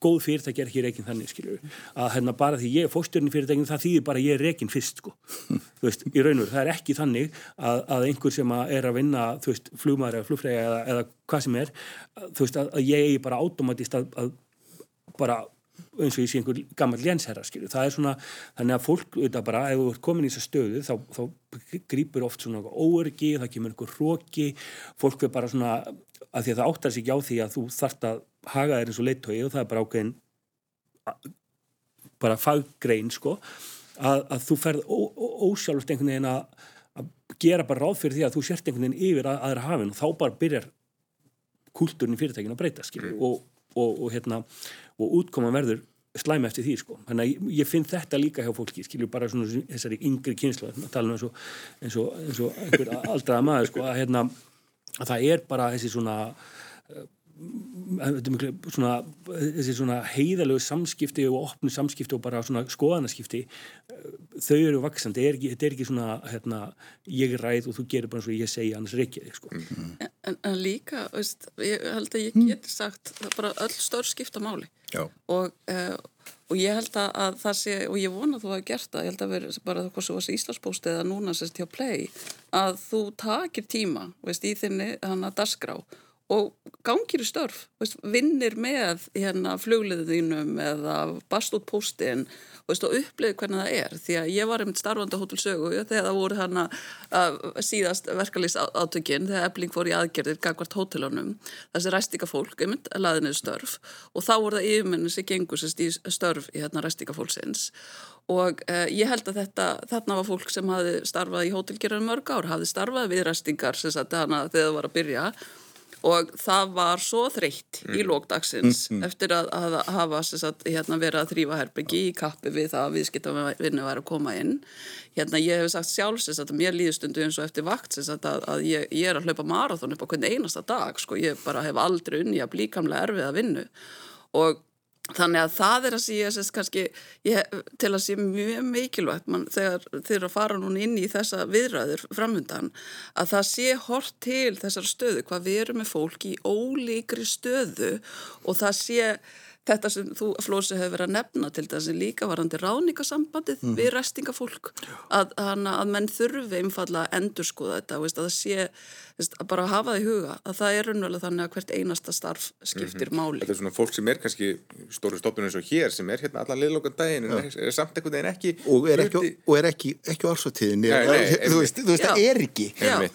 góð fyrirtæki er ekki reygin þannig skilju að hérna bara því ég er fóstjörn í fyrirtækinu það þýðir bara ég er reygin fyrst sko. Þú veist, í raun og veru, það er ekki þannig að, að einhver sem að er að vinna þú veist, flugmaður eða flugfræði eða, eða hvað sem er, þú veist, að, að ég eigi bara átomatist að, að bara eins og ég sé einhver gammal lénsherra það er svona, þannig að fólk auðvitað bara, ef þú ert komin í þessa stöðu þá, þá grýpur oft svona óörgi það kemur einhver hróki fólk er bara svona, að því að það áttar sig ekki á því að þú þart að haga þér eins og leittói og það er bara ákveðin bara faggrein sko að, að þú ferð ósjálfust einhvern veginn að, að gera bara ráð fyrir því að þú sért einhvern veginn yfir að, aðra hafinn og þá bara byrjar kúltúrin í fyrirtækinu að breyta skilju mm. og, og, og hérna og útkoma verður slæmi eftir því sko. Þannig að ég, ég finn þetta líka hjá fólki skilju bara svona þessari yngri kynslu að tala um eins og, eins og, eins og einhver aldraða maður sko að hérna að það er bara þessi svona svona, þessi svona heiðalögu samskipti og opnu samskipti og bara svona skoðanaskipti þau eru vaksandi, þetta er ekki svona hérna, ég er ræð og þú gerir bara eins og ég segja annars reykja þig sko. -hmm. en, en líka, veist, ég held að ég mm. geti sagt það bara öll stór skipta máli og, uh, og ég held að það sé, og ég vona að þú hafi gert það, ég held að vera bara það hvað svo var Íslandsbóst eða núna sérst hjá Play að þú takir tíma veist, í þinni hann að dasgrá og gangir í störf, veist, vinnir með hérna, flugliðinum eða bast út postin og upplifið hvernig það er. Því að ég var einmitt starfandi á Hótelsögu þegar það voru hana uh, síðast verkalýs átökinn þegar ebling fór í aðgerðir gangvart hótelunum. Þessi ræstika fólk einmitt laðinnið störf. Og þá voru það yfirmennin sem gengur sérst í störf í hérna ræstika fólksins og uh, ég held að þetta þarna var fólk sem hafi starfað í hótelgerðar mörg ár, hafi starfað við ræstingar sem sagt hana þegar það var að byrja og það var svo þreytt mm. í lókdagsins mm, mm. eftir að, að hafa sagt, hérna, verið að þrýfa herbyggi í kappi við það að viðskiptavinni væri að koma inn hérna ég hef sagt sjálfs að mér líður stundu eins og eftir vakt að, að ég, ég er að hlaupa marathón upp á hvern einasta dag sko, ég bara hef aldrei unni að blíkamlega erfið að vinna og Þannig að það er að sé að kannski, ég, til að sé mjög mikilvægt man, þegar þeir eru að fara núna inn í þessa viðræður framhundan að það sé hort til þessar stöðu hvað við erum með fólk í ólíkri stöðu og það sé þetta sem þú, Flósi, hefur verið að nefna til þess að líka varandi ráningasambandið mm. við restingafólk að, að menn þurfi einfalla að endur skoða þetta veist, að það sé, veist, að bara hafa það í huga að það er raunverulega þannig að hvert einasta starf skiptir mm -hmm. máli. Þetta er svona fólk sem er kannski stóru stofnun eins og hér sem er hérna allan liðlokan daginn en er, er samt ekkert en ekki og er ekki, og er ekki, ekki ársóttíðin þú veist, þú veist það er ekki.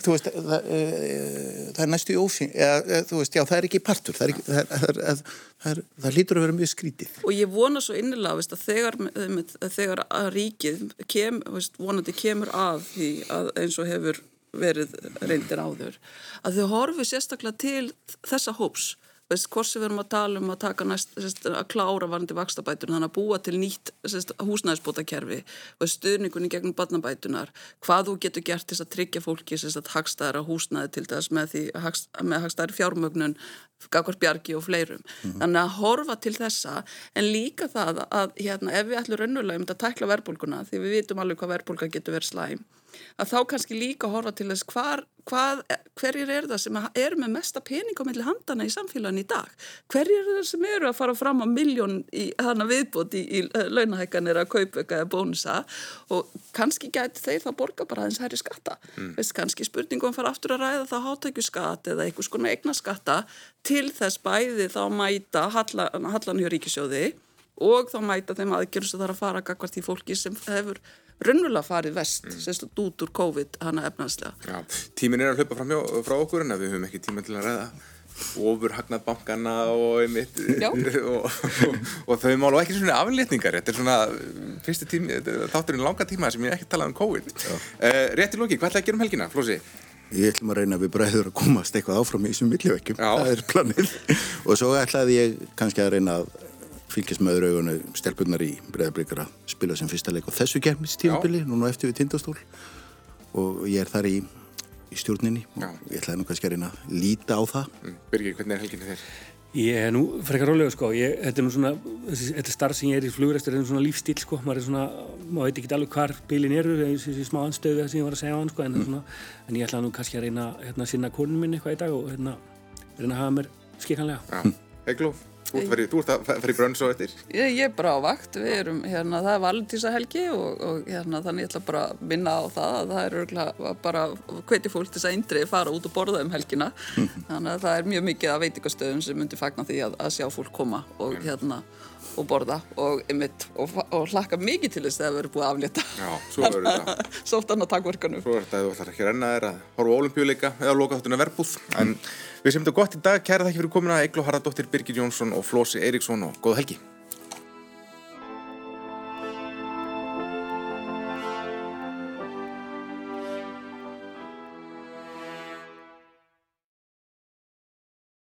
Þú veist, það, uh, það er næstu í ósyn þú veist, já, það er ekki partur það, er ekki, það, er, það lítur að vera mjög skrítið. Og ég vona svo innilega veist, að þegar, þegar að ríkið kem, veist, vonandi kemur að því að eins og hefur verið reyndir áður að þau horfi sérstaklega til þessa hóps veist, hvort sem við erum að tala um að taka næst, sérst, að klára varandi vakstabætur þannig að búa til nýtt húsnæðisbótakerfi og stuðningunni gegnum barnabætunar, hvað þú getur gert til að tryggja fólki sérst, hagstæðara húsnæði til þess með, með hagstæðari fjármögnun Gagvar Bjarki og fleirum. Mm -hmm. Þannig að horfa til þessa en líka það að hérna, ef við ætlum raunulega um að tækla verbulguna því við vitum alveg hvað verbulga getur verið slæm að þá kannski líka horfa til þess hvar, hvað, hverjir er það sem eru með mesta pening á milli handana í samfélagin í dag? Hverjir er það sem eru að fara fram á miljón í hana viðbót í, í launahækkanir að kaupöka eða bónusa? Og kannski gæti þeir það borga bara aðeins hærri skatta. Mm. Veist, kannski spurningum fara aftur að ræða það hátækjuskatt eða einhvers konar eignaskatta til þess bæði þá mæta hallan, hallan hjá ríkisjóði og þá mæta þeim aðgjörðs að það er að fara gagvart í fólki sem hefur raunverulega farið vest, mm. sérst út úr COVID hana efnaðslega. Tímin er að hlaupa fram hjá, frá okkur en við höfum ekki tíma til að ræða ofurhagnað bankana og, einmitt, og, og, og þau málu ekki svona aflétningar þetta er svona fyrstu tími þátturinn langa tíma sem ég ekki talaði um COVID uh, Rétti lóki, hvað ætlaði að gera um helgina, Flósi? Ég ætlum að reyna við bræður að komast eitthvað áfram í þessum millivekjum, það er planið og svo ætlaði ég kannski að reyna að fylgjast með öðru augunu stelpunar í Breðabrikar að spila sem fyrsta leik á þessu kemmistífabili, núna eftir við tindastól. Og ég er þar í, í stjórninni. Já. og ég ætlaði nú kannski að reyna að líta á það. Mm. Birgir, hvernig er helginu þér? Ég er nú frekar rólega sko, ég, þetta er nú svona þetta starf sem ég er í flugrestur er svona lífstíl sko, maður er svona, maður veit ekki alveg hvar bílin eru, þessi smá anstöðu sem ég var að segja á hann sko, en, mm. svona, en ég ætlaði nú kannski að reyna hérna, að sinna konun minni eitthvað í dag og hérna, reyna að hafa mér skikanlega Hegló Þú ert að fara í brönns og eftir? Ég, ég er bara á vakt, við erum hérna, það er valentísahelgi og, og hérna, þannig ég ætla bara að minna á það að það er örgulega bara hveti fólk til þess að eindriði fara út og borða um helgina. Þannig að það er mjög mikið að veitikastöðum sem myndir fagna því að, að sjá fólk koma og hérna og borða og, einmitt, og, og hlakka mikið til þess að það verður búið að aflétta. Já, svo verður þetta Sóttan á takverkanum Svo verður þetta að þú ætlar ekki að renna þér að horfa ólimpíuleika eða loka þáttuna verbúð. En við sem þetta gott í dag, kæra þakki fyrir komina Egil og Haraldóttir, Birgir Jónsson og Flósi Eiríksson og góða helgi